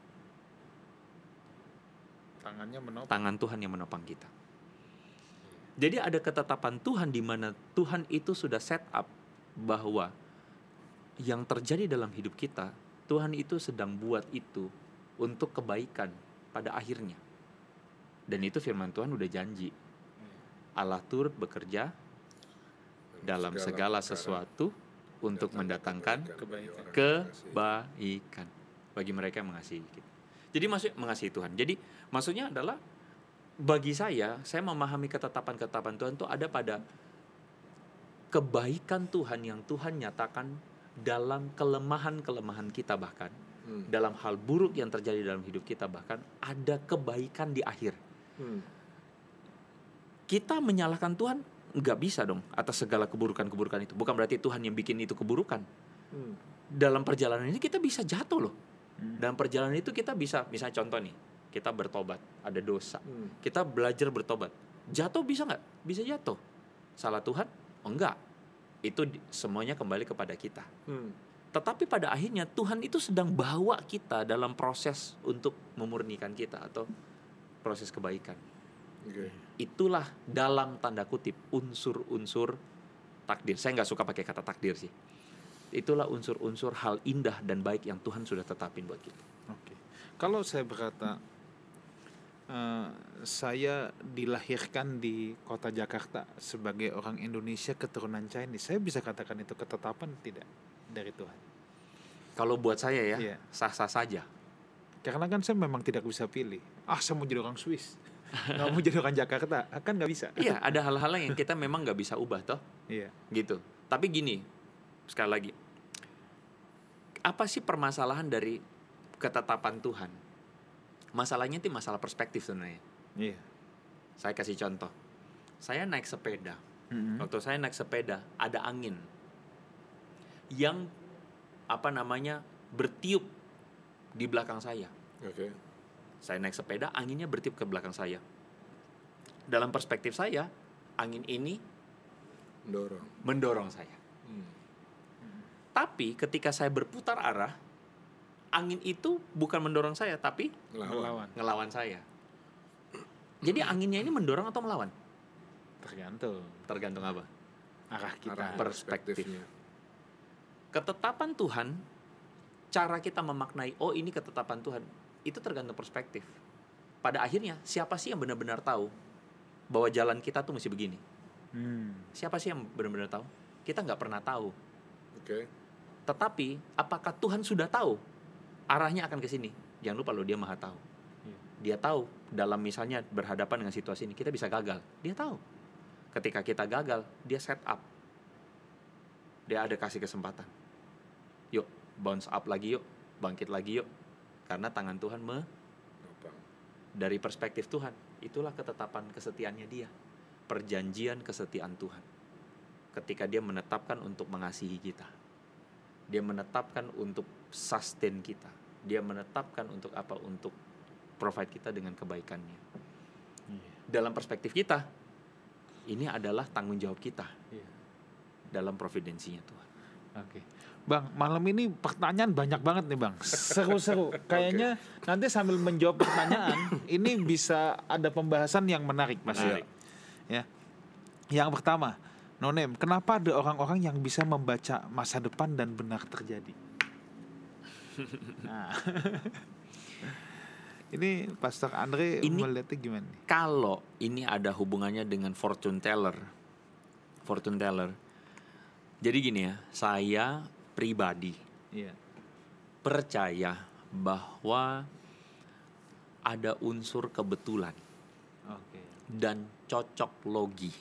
Tangannya menopang. Tangan Tuhan yang menopang kita. Jadi ada ketetapan Tuhan di mana Tuhan itu sudah set up bahwa yang terjadi dalam hidup kita, Tuhan itu sedang buat itu untuk kebaikan pada akhirnya. Dan itu firman Tuhan udah janji. Allah turut bekerja dalam segala sesuatu untuk mendatangkan kebaikan. kebaikan bagi mereka yang mengasihi kita. Jadi maksud mengasihi Tuhan. Jadi maksudnya adalah bagi saya, saya memahami ketetapan-ketetapan Tuhan itu ada pada kebaikan Tuhan yang Tuhan nyatakan dalam kelemahan-kelemahan kita bahkan Hmm. dalam hal buruk yang terjadi dalam hidup kita bahkan ada kebaikan di akhir. Hmm. Kita menyalahkan Tuhan nggak bisa dong atas segala keburukan-keburukan itu. Bukan berarti Tuhan yang bikin itu keburukan. Hmm. dalam perjalanan ini kita bisa jatuh loh. Hmm. Dalam perjalanan itu kita bisa, misalnya contoh nih, kita bertobat, ada dosa, Hmm. kita belajar bertobat. Jatuh bisa nggak? Bisa jatuh. Salah Tuhan? Oh, enggak. Itu semuanya kembali kepada kita. Hmm. Tetapi pada akhirnya Tuhan itu sedang bawa kita dalam proses untuk memurnikan kita atau proses kebaikan. Oke. Itulah dalam tanda kutip unsur-unsur takdir. Saya nggak suka pakai kata takdir sih. Itulah unsur-unsur hal indah dan baik yang Tuhan sudah tetapin buat kita. Oke. Kalau saya berkata eh, saya dilahirkan di kota Jakarta sebagai orang Indonesia keturunan Chinese, saya bisa katakan itu ketetapan tidak dari Tuhan. Kalau buat saya ya, Iya. sah-sah saja. Karena kan saya memang tidak bisa pilih. Ah, saya mau jadi orang Swiss. Nggak mau jadi orang Jakarta, kan nggak bisa. Iya, ada hal-hal yang kita memang nggak bisa ubah toh, Iya. gitu. Tapi gini, sekali lagi, apa sih permasalahan dari ketetapan Tuhan? Masalahnya itu masalah perspektif sebenarnya. Iya. Saya kasih contoh. Saya naik sepeda. Mm-mm. Waktu saya naik sepeda, ada angin yang apa namanya bertiup di belakang saya. Oke. Saya naik sepeda, anginnya bertiup ke belakang saya. Dalam perspektif saya, angin ini Dorong. mendorong saya. Hmm. Tapi ketika saya berputar arah, angin itu bukan mendorong saya, tapi Ngelawan. Melawan. ngelawan saya. Jadi anginnya ini mendorong atau melawan? Tergantung Tergantung apa? arah kita. Arah Perspektif. perspektifnya. Ketetapan Tuhan, cara kita memaknai, oh ini ketetapan Tuhan, itu tergantung perspektif. Pada akhirnya, siapa sih yang benar-benar tahu bahwa jalan kita tuh mesti begini? Hmm. Siapa sih yang benar-benar tahu? Kita nggak pernah tahu. Oke. Tetapi, apakah Tuhan sudah tahu arahnya akan ke sini? Jangan lupa loh, dia maha tahu. Iya. Dia tahu dalam misalnya berhadapan dengan situasi ini, kita bisa gagal. Dia tahu. Ketika kita gagal, dia set up. Dia ada kasih kesempatan. Yuk, bounce up lagi yuk, bangkit lagi yuk. Karena tangan Tuhan me dari perspektif Tuhan, itulah ketetapan kesetiaannya dia. Perjanjian kesetiaan Tuhan. Ketika dia menetapkan untuk mengasihi kita. Dia menetapkan untuk sustain kita. Dia menetapkan untuk apa? Untuk provide kita dengan kebaikannya. Iya. Dalam perspektif kita, ini adalah tanggung jawab kita Iya. dalam providensinya Tuhan. Oke. Bang, malam ini pertanyaan banyak banget nih Bang. Seru-seru. [laughs] Kayaknya nanti sambil menjawab pertanyaan, [laughs] ini bisa ada pembahasan yang menarik Mas. Menarik. Ya. Yang pertama, Nonem, kenapa ada orang-orang yang bisa membaca masa depan dan benar terjadi? [laughs] Nah. ini Pastor Andre Ini- melihatnya gimana? Kalau ini ada hubungannya dengan fortune teller, fortune teller. Jadi gini ya, saya pribadi Iya. percaya bahwa ada unsur kebetulan Oke. dan cocok logi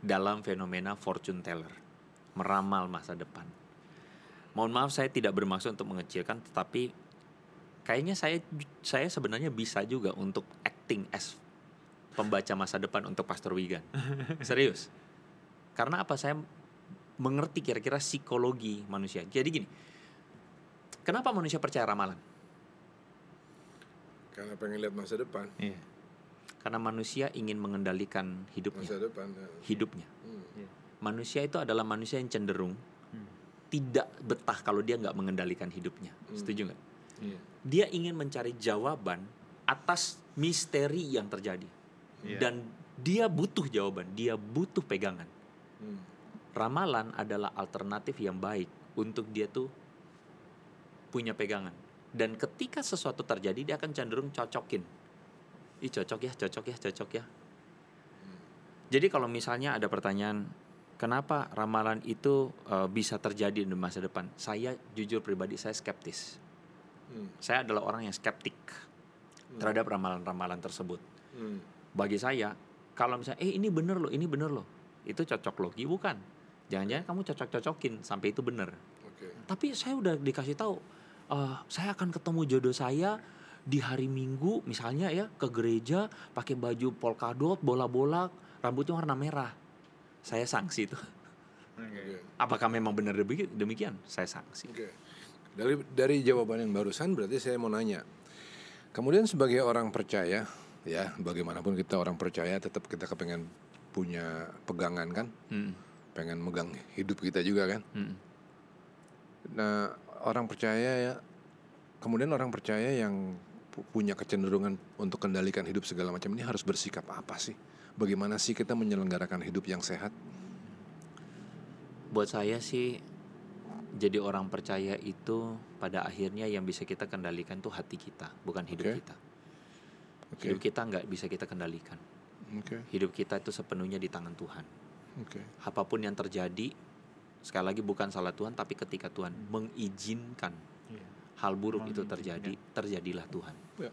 dalam fenomena fortune teller, meramal masa depan. Mohon maaf saya tidak bermaksud untuk mengecilkan, tetapi kayaknya saya saya sebenarnya bisa juga untuk acting as pembaca masa depan untuk Pastor Wigan. [laughs] Serius. Karena apa? Saya mengerti kira-kira psikologi manusia. Jadi gini, kenapa manusia percaya ramalan? Karena pengen lihat masa depan. Iya. Karena manusia ingin mengendalikan hidupnya. Masa depan. ya. Hidupnya. Hmm. Manusia itu adalah manusia yang cenderung Hmm. tidak betah kalau dia nggak mengendalikan hidupnya. Hmm. Setuju nggak? Iya. Dia ingin mencari jawaban atas misteri yang terjadi. Iya. Dan dia butuh jawaban, dia butuh pegangan. Hmm. Ramalan adalah alternatif yang baik untuk dia tuh punya pegangan. Dan ketika sesuatu terjadi dia akan cenderung cocokin. Ih cocok ya, cocok ya, cocok ya. Jadi kalau misalnya ada pertanyaan, kenapa ramalan itu eh, bisa terjadi di masa depan? Saya jujur pribadi saya skeptis. Hmm. Saya adalah orang yang skeptik terhadap ramalan-ramalan tersebut. Hmm. Bagi saya, kalau misalnya, eh ini bener loh, ini bener loh, itu cocok logi bukan? Jangan-jangan kamu cocok-cocokin sampai itu bener. Oke. Tapi saya udah dikasih tahu, eh, saya akan ketemu jodoh saya di hari Minggu, misalnya ya ke gereja pakai baju polkadot, bola-bola, rambutnya warna merah. Saya sanksi itu. Oke. Apakah memang benar demikian? Saya sanksi. Oke. Dari dari jawaban yang barusan berarti saya mau nanya. Kemudian sebagai orang percaya, ya bagaimanapun kita orang percaya tetap kita kepengen punya pegangan kan, Mm, pengen megang hidup kita juga kan. mm. Nah orang percaya ya, kemudian orang percaya yang pu- punya kecenderungan untuk kendalikan hidup segala macam ini harus bersikap apa sih? Bagaimana sih kita menyelenggarakan hidup yang sehat? Buat saya sih jadi orang percaya itu pada akhirnya yang bisa kita kendalikan tuh hati kita, bukan hidup Oke. kita. Oke, Hidup kita nggak bisa kita kendalikan. oke, Hidup kita itu sepenuhnya di tangan Tuhan. Oke. Apa pun yang terjadi, sekali lagi bukan salah Tuhan, tapi ketika Tuhan mengizinkan Iya. hal buruk itu Mengizinkan. terjadi, terjadilah Tuhan. Ya.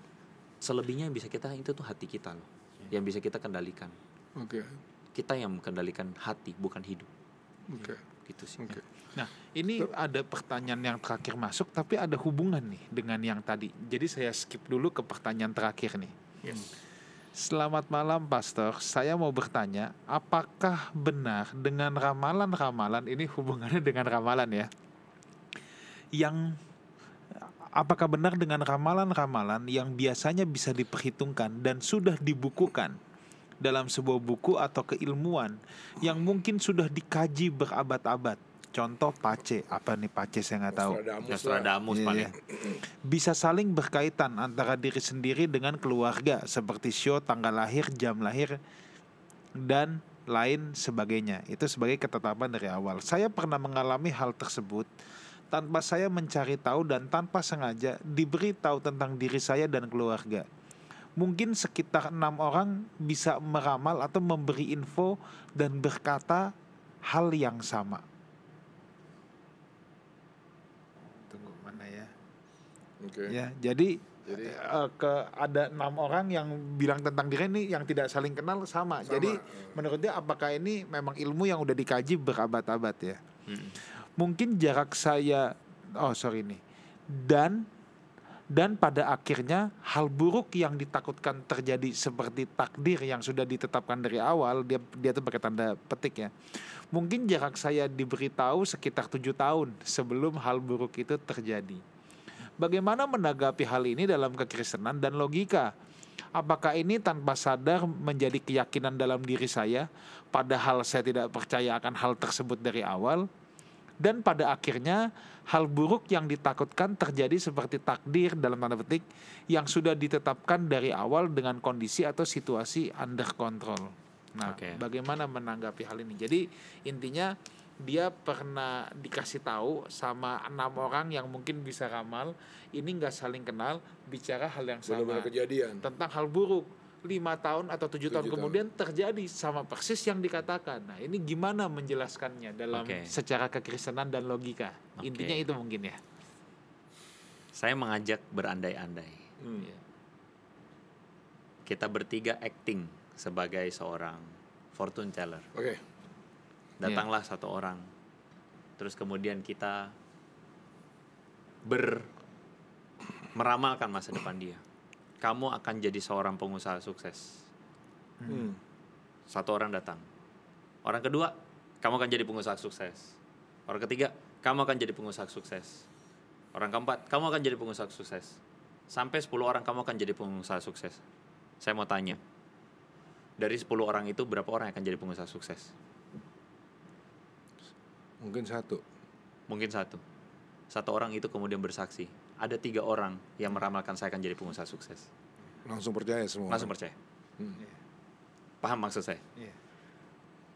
Selebihnya yang bisa kita itu tuh hati kita loh, yang bisa kita kendalikan. Oke, Kita yang mengendalikan hati, bukan hidup. oke, Gitu sih. oke. Nah, ini ada pertanyaan yang terakhir masuk, tapi ada hubungan nih dengan yang tadi. Jadi saya skip dulu ke pertanyaan terakhir nih. Selamat malam, Pastor. Saya mau bertanya, apakah benar dengan ramalan-ramalan ini hubungannya dengan ramalan ya? Yang apakah benar dengan ramalan-ramalan yang biasanya bisa diperhitungkan dan sudah dibukukan dalam sebuah buku atau keilmuan yang mungkin sudah dikaji berabad-abad? Contoh Pace, apa nih Pace saya nggak tahu Nostradamus. Nostradamus Iya, paling. iya. bisa saling berkaitan antara diri sendiri dengan keluarga seperti show tanggal lahir, jam lahir dan lain sebagainya. Itu sebagai ketetapan dari awal. Saya pernah mengalami hal tersebut tanpa saya mencari tahu dan tanpa sengaja diberi tahu tentang diri saya dan keluarga. Mungkin sekitar enam orang bisa meramal atau memberi info dan berkata hal yang sama. Tunggu mana ya? Oke. Ya, jadi Jadi eh, ke ada enam orang yang bilang tentang diri ini yang tidak saling kenal sama. Sama, Jadi eh. menurut dia apakah ini memang ilmu yang udah dikaji berabad-abad ya? Mm. Mungkin jarak saya oh sorry nih. Dan dan pada akhirnya hal buruk yang ditakutkan terjadi seperti takdir yang sudah ditetapkan dari awal dia dia tuh pakai tanda petik ya mungkin jarak saya diberitahu sekitar tujuh tahun sebelum hal buruk itu terjadi bagaimana menanggapi hal ini dalam kekristenan dan logika apakah ini tanpa sadar menjadi keyakinan dalam diri saya padahal saya tidak percaya akan hal tersebut dari awal dan pada akhirnya hal buruk yang ditakutkan terjadi seperti takdir dalam tanda petik yang sudah ditetapkan dari awal dengan kondisi atau situasi under control. Nah, Oke. bagaimana menanggapi hal ini? Jadi intinya dia pernah dikasih tahu sama enam orang yang mungkin bisa ramal, ini nggak saling kenal, bicara hal yang sama Benar-benar kejadian. tentang hal buruk lima tahun atau tujuh tahun Tujuh tahun. kemudian terjadi sama persis yang dikatakan. Nah ini gimana menjelaskannya dalam Oke. secara kekristenan dan logika? Oke. Intinya itu mungkin ya. Saya mengajak berandai-andai. Hmm. Iya. Kita bertiga acting sebagai seorang fortune teller. Oke. Datanglah satu orang. Terus kemudian kita ber meramalkan masa depan dia. Kamu akan jadi seorang pengusaha sukses. Hmm. Satu orang datang. Orang kedua, kamu akan jadi pengusaha sukses. Orang ketiga, kamu akan jadi pengusaha sukses. Orang keempat, kamu akan jadi pengusaha sukses. Sampai 10 orang kamu akan jadi pengusaha sukses. Saya mau tanya. Dari 10 orang itu berapa orang yang akan jadi pengusaha sukses? Mungkin satu. Mungkin satu. Satu orang itu kemudian bersaksi. Ada tiga orang yang meramalkan saya akan jadi pengusaha sukses. Langsung percaya semua. Langsung percaya. Hmm. Paham maksud saya? Iya.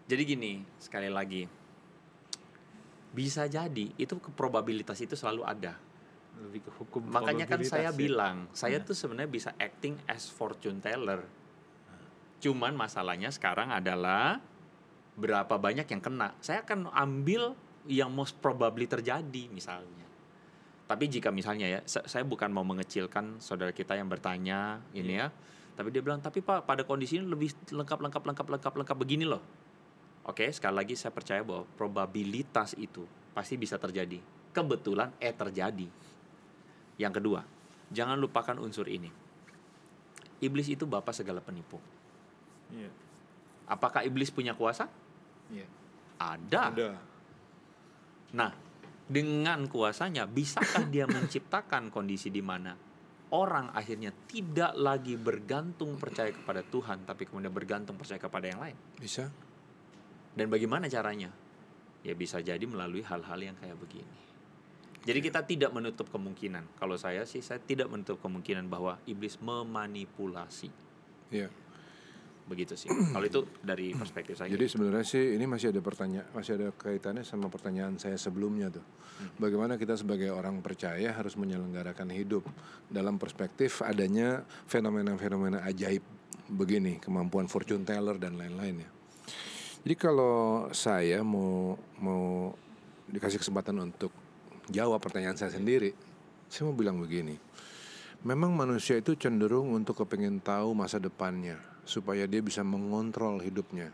Jadi gini, sekali lagi, bisa jadi itu probabilitas itu selalu ada. Lebih ke hukum. Makanya kan saya ya. bilang, saya Iya. tuh sebenarnya bisa acting as fortune teller. Cuman masalahnya sekarang adalah berapa banyak yang kena. Saya akan ambil yang most probably terjadi misalnya. Tapi jika misalnya ya, sa- saya bukan mau mengecilkan saudara kita yang bertanya ini ya, tapi dia bilang, tapi pak pada kondisi ini lebih lengkap lengkap lengkap lengkap lengkap begini loh. Oke, sekali lagi saya percaya bahwa probabilitas itu pasti bisa terjadi. Kebetulan eh terjadi. Yang kedua, jangan lupakan unsur ini. Iblis itu bapak segala penipu. Iya. Apakah iblis punya kuasa? Iya. Ada. Ada. Nah, dengan kuasanya bisakah dia [laughs] menciptakan kondisi di mana orang akhirnya tidak lagi bergantung percaya kepada Tuhan tapi kemudian bergantung percaya kepada yang lain? Bisa? Dan bagaimana caranya? Ya bisa jadi melalui hal-hal yang kayak begini. Jadi kita tidak menutup kemungkinan. Kalau saya sih saya tidak menutup kemungkinan bahwa iblis memanipulasi. Iya. Begitu sih. Kalau itu dari perspektif saya. Jadi sebenarnya sih ini masih ada pertanyaan, masih ada kaitannya sama pertanyaan saya sebelumnya tuh. Bagaimana kita sebagai orang percaya harus menyelenggarakan hidup dalam perspektif adanya fenomena-fenomena ajaib begini, kemampuan fortune teller dan lain-lain ya. Jadi kalau saya mau mau dikasih kesempatan untuk jawab pertanyaan saya sendiri, saya mau bilang begini. Memang manusia itu cenderung untuk kepengen tahu masa depannya supaya dia bisa mengontrol hidupnya.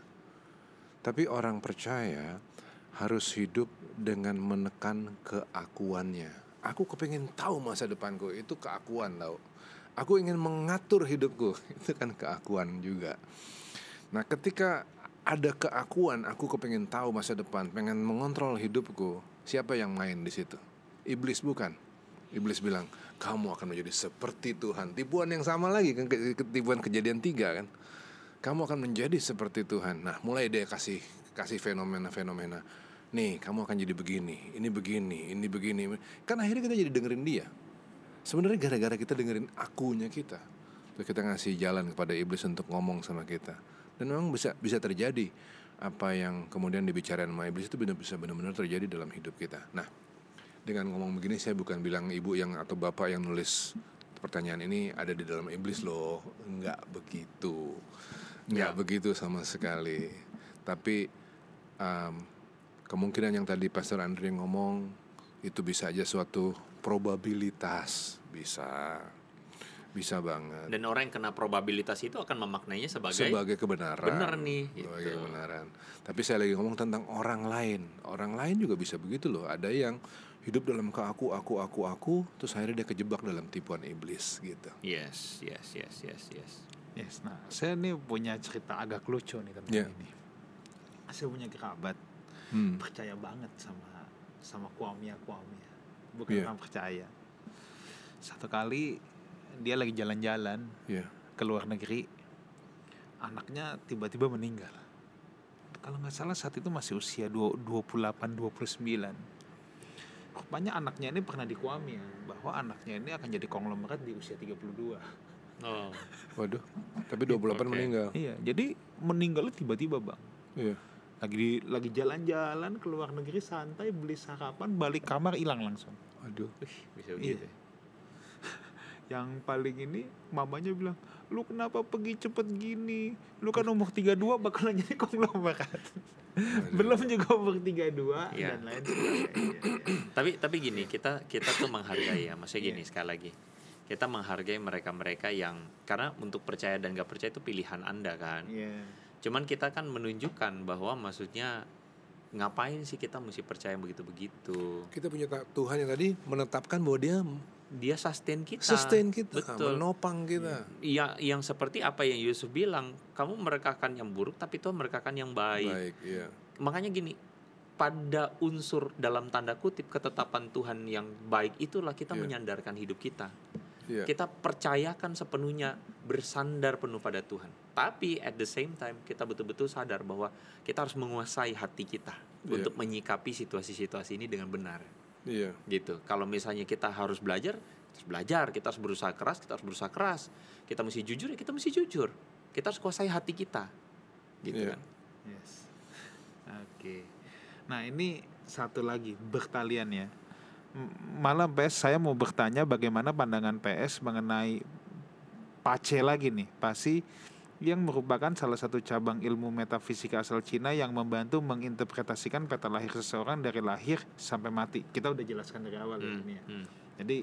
Tapi orang percaya harus hidup dengan menekan keakuannya. Aku kepengen tahu masa depanku itu keakuan tau. Aku ingin mengatur hidupku [laughs] itu kan keakuan juga. Nah ketika ada keakuan, aku kepengen tahu masa depan, pengen mengontrol hidupku. Siapa yang main di situ? Iblis bukan. Iblis bilang, kamu akan menjadi seperti Tuhan. Tipuan yang sama lagi kan, ke- ke- tipuan kejadian tiga kan. Kamu akan menjadi seperti Tuhan. Nah, mulai dia kasih kasih fenomena-fenomena. Nih, kamu akan jadi begini, ini begini, ini begini. Kan akhirnya kita jadi dengerin dia. Sebenarnya gara-gara kita dengerin akunya kita. Terus kita ngasih jalan kepada iblis untuk ngomong sama kita. Dan memang bisa bisa terjadi apa yang kemudian dibicarain sama iblis itu benar bisa benar-benar terjadi dalam hidup kita. Nah, dengan ngomong begini saya bukan bilang ibu yang atau bapak yang nulis pertanyaan ini ada di dalam iblis loh. Enggak begitu. Enggak Ya. begitu sama sekali. Tapi um, kemungkinan yang tadi Pastor Andre ngomong itu bisa aja suatu probabilitas bisa bisa banget Dan orang yang kena probabilitas itu akan memaknainya sebagai, sebagai kebenaran benar nih, sebagai gitu. kebenaran tapi saya lagi ngomong tentang orang lain orang lain juga bisa begitu loh ada yang hidup dalam keaku aku aku aku terus akhirnya dia kejebak dalam tipuan iblis gitu Yes, yes, yes, yes, yes. Yes, nah saya nih punya cerita agak lucu nih tentang Iya. ini. Saya punya kerabat hmm. percaya banget sama sama kuamia kuamia, bukan orang percaya. Satu kali dia lagi jalan-jalan ya ke luar negeri, anaknya tiba-tiba meninggal. Kalau nggak salah saat itu masih usia 28 29. rupanya anaknya ini pernah dikuami ya bahwa anaknya ini akan jadi konglomerat di usia 32. Oh. Waduh. Tapi 28 Oke. meninggal. Iya, jadi meninggalnya tiba-tiba, Bang. Iya. Lagi di- lagi jalan-jalan ke luar negeri santai beli sarapan balik kamar hilang langsung. Aduh. Bisa Iya. begitu. ya? [laughs] Yang paling ini mamanya bilang, "Lu kenapa pergi cepet gini? Lu kan umur 32 bakalan jadi konglomerat." Belum juga umur 32 Iya. dan lain sebagainya. [clears throat] Tapi tapi gini, kita kita tuh menghargai ya. Maksudnya Iya. gini sekali lagi. Kita menghargai mereka-mereka yang karena untuk percaya dan gak percaya itu pilihan Anda kan. Iya. Cuman kita kan menunjukkan bahwa maksudnya ngapain sih kita mesti percaya begitu-begitu. Kita punya Tuhan yang tadi menetapkan bahwa dia Dia sustain kita. sustain kita, Betul. menopang kita. Iya, yang seperti apa yang Yusuf bilang, kamu merekakan yang buruk tapi Tuhan merekakan yang baik. Baik, iya. Makanya gini, pada unsur dalam tanda kutip ketetapan Tuhan yang baik itulah kita Iya. menyandarkan hidup kita. Iya. Kita percayakan sepenuhnya bersandar penuh pada Tuhan. Tapi at the same time kita betul-betul sadar bahwa kita harus menguasai hati kita Iya. untuk menyikapi situasi-situasi ini dengan benar. Iya. Gitu. Kalau misalnya kita harus belajar, kita harus belajar, kita harus berusaha keras, kita harus berusaha keras. Kita mesti jujur, ya kita mesti jujur. Kita harus kuasai hati kita. Gitu Iya. kan. Yes. [laughs] Oke. Nah ini satu lagi bertalian ya. Malah PS saya mau bertanya bagaimana pandangan PS mengenai Pace lagi nih, Pasi yang merupakan salah satu cabang ilmu metafisika asal Cina yang membantu menginterpretasikan peta lahir seseorang dari lahir sampai mati. Kita udah jelaskan dari awal Hmm, ini ya. hmm. Jadi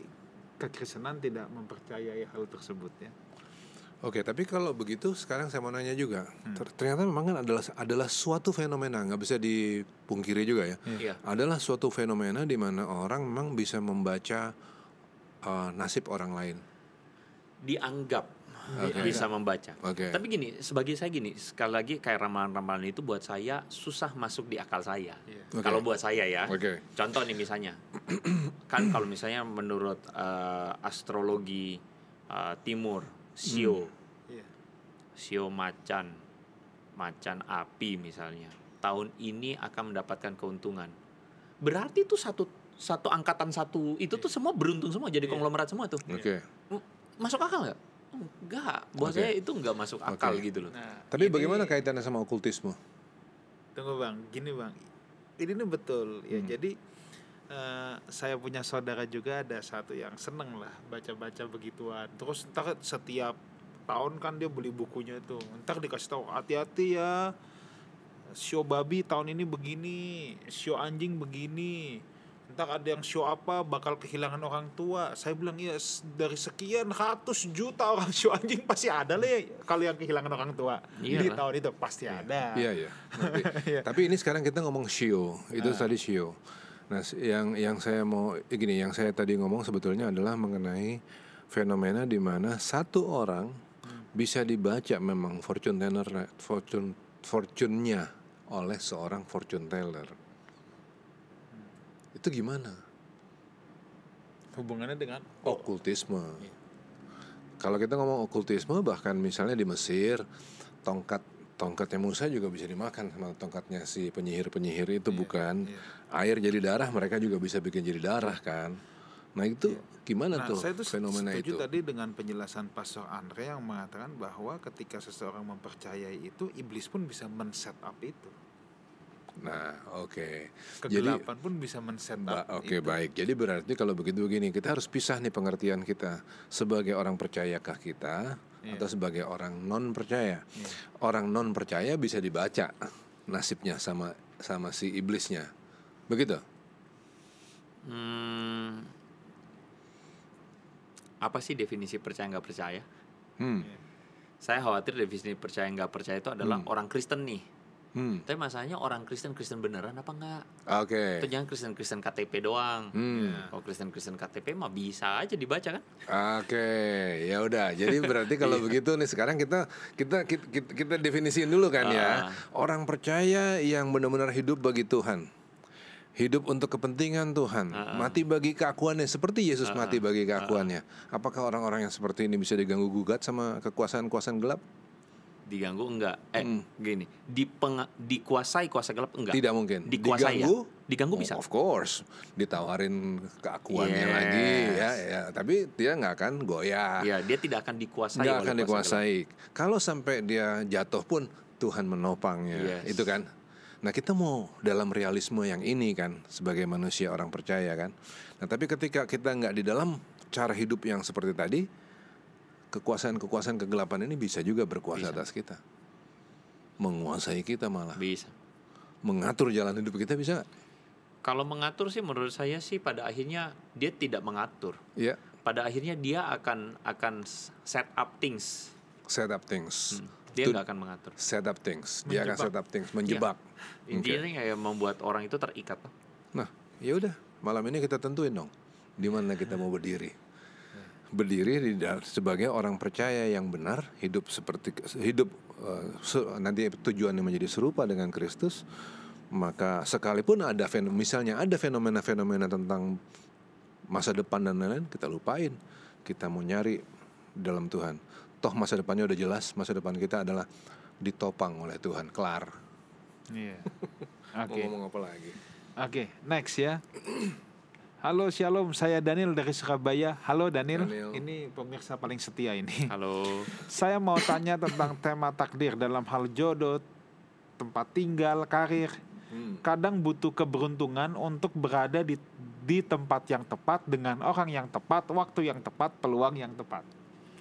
kekristenan tidak mempercayai hal tersebut ya. Oke, tapi kalau begitu sekarang saya mau nanya juga. Hmm. Ter- Ternyata memang kan adalah adalah suatu fenomena nggak bisa dipungkiri juga ya. Iya. Adalah suatu fenomena di mana orang memang bisa membaca uh, nasib orang lain. Dianggap Oke. bisa membaca. Oke. Tapi gini, sebagai saya gini, sekali lagi kayak ramalan-ramalan itu buat saya susah masuk di akal saya. Iya. Oke. Kalau buat saya ya. Oke. Contoh nih misalnya, [clears throat] kan kalau misalnya menurut eh, astrologi eh, timur, sio, Iya. sio macan, macan api misalnya, tahun ini akan mendapatkan keuntungan. Berarti itu satu satu angkatan satu itu tuh semua beruntung semua jadi Iya. konglomerat semua tuh. Oke. M- Masuk akal nggak? Enggak, buat Oke. saya itu nggak masuk akal Oke. gitu loh. Nah, Tapi ini- bagaimana kaitannya sama okultisme? Tunggu bang, gini bang, ini nih betul ya. Hmm. Jadi eh, saya punya saudara juga ada satu yang seneng lah baca-baca begituan. Terus ntar setiap tahun kan dia beli bukunya tuh. Ntar dikasih tahu hati-hati ya. Show babi tahun ini begini, show anjing begini. Ntar ada yang show apa bakal kehilangan orang tua. Saya bilang ya dari sekian ratus juta orang show anjing pasti ada lah ya kalau yang kehilangan orang tua di Iyalah. tahun itu pasti ada. Iya iya. [laughs] Iya. Tapi ini sekarang kita ngomong shio, itu tadi shio. Nah, yang yang saya mau eh, gini, yang saya tadi ngomong sebetulnya adalah mengenai fenomena di mana satu orang bisa dibaca memang fortune teller fortune fortune-nya oleh seorang fortune teller. Itu gimana? hubungannya dengan Okultisme. Kalau kita ngomong okultisme bahkan misalnya di Mesir tongkat tongkatnya Musa juga bisa dimakan sama tongkatnya si penyihir-penyihir itu bukan iya. air jadi darah mereka juga bisa bikin jadi darah kan. Nah itu gimana Nah, tuh saya tuh fenomena setuju itu? tadi dengan penjelasan Pastor Andre yang mengatakan bahwa ketika seseorang mempercayai itu, iblis pun bisa men-set up itu. Nah oke. Jadi Kegelapan pun bisa men-set Ba- up Oke itu. baik. Jadi berarti kalau begitu begini kita harus pisah nih pengertian kita sebagai orang percayakah kita Iya. atau sebagai orang non percaya. Iya. Orang non percaya bisa dibaca nasibnya sama sama si iblisnya. Begitu? Hmm, apa sih definisi percaya nggak percaya? Hmm. Saya khawatir definisi percaya nggak percaya itu adalah orang Kristen nih. Hmm. Tapi masalahnya orang Kristen Kristen beneran apa enggak? Oke. Itu jangan Kristen Kristen KTP doang. Hmm. Kalau Kristen Kristen KTP mah bisa aja dibaca kan? Oke, ya udah. Jadi berarti kalau [laughs] begitu nih sekarang kita kita kita, kita, kita definisiin dulu kan ya. Ah. Orang percaya yang benar-benar hidup bagi Tuhan. Hidup untuk kepentingan Tuhan, mati bagi keakuannya seperti Yesus mati bagi keakuannya. Apakah orang-orang yang seperti ini bisa diganggu gugat sama kekuasaan-kekuasaan gelap? Diganggu enggak? Eh, Hmm. gini, dipenga- dikuasai kuasa gelap enggak? Tidak mungkin. Dikuasai ya? Diganggu Diganggu Oh, bisa. Of course, ditawarin keakuannya Yes. lagi ya, ya. Tapi dia nggak akan goyah, Ya, dia tidak akan dikuasai nggak akan gelap. dikuasai. Kalau sampai dia jatuh pun Tuhan menopangnya, Yes. itu kan. Nah kita mau dalam realisme yang ini kan sebagai manusia orang percaya kan. Nah tapi ketika kita nggak di dalam cara hidup yang seperti tadi, kekuasaan-kekuasaan kegelapan ini bisa juga berkuasa atas kita, menguasai kita malah, Bisa. mengatur jalan hidup kita bisa. nggak? Kalau mengatur sih menurut saya sih pada akhirnya dia tidak mengatur. Ya, Pada akhirnya dia akan akan set up things. set up things. Dia To- nggak akan mengatur. set up things. Dia akan Menjebak. set up things, menjebak. Intinya kayak membuat orang itu terikat. Nah, ya udah, malam ini kita tentuin dong di mana kita mau berdiri. Berdiri di sebagai orang percaya yang benar, hidup seperti hidup eh, se- nanti tujuannya menjadi serupa dengan Kristus, maka sekalipun ada misalnya ada fenomena-fenomena tentang masa depan dan lain-lain, kita lupain. Kita mau nyari dalam Tuhan. Toh masa depannya udah jelas, masa depan kita adalah ditopang oleh Tuhan, kelar. Iya. [laughs] Mau Oke. ngomong apa lagi? Oke, next ya. Halo Shalom, saya Daniel dari Surabaya. Halo Daniel. Daniel. Ini pemirsa paling setia ini. Halo. [laughs] Saya mau tanya tentang tema takdir dalam hal jodoh, tempat tinggal, karir. Hmm. Kadang butuh keberuntungan untuk berada di di tempat yang tepat dengan orang yang tepat, waktu yang tepat, peluang yang tepat.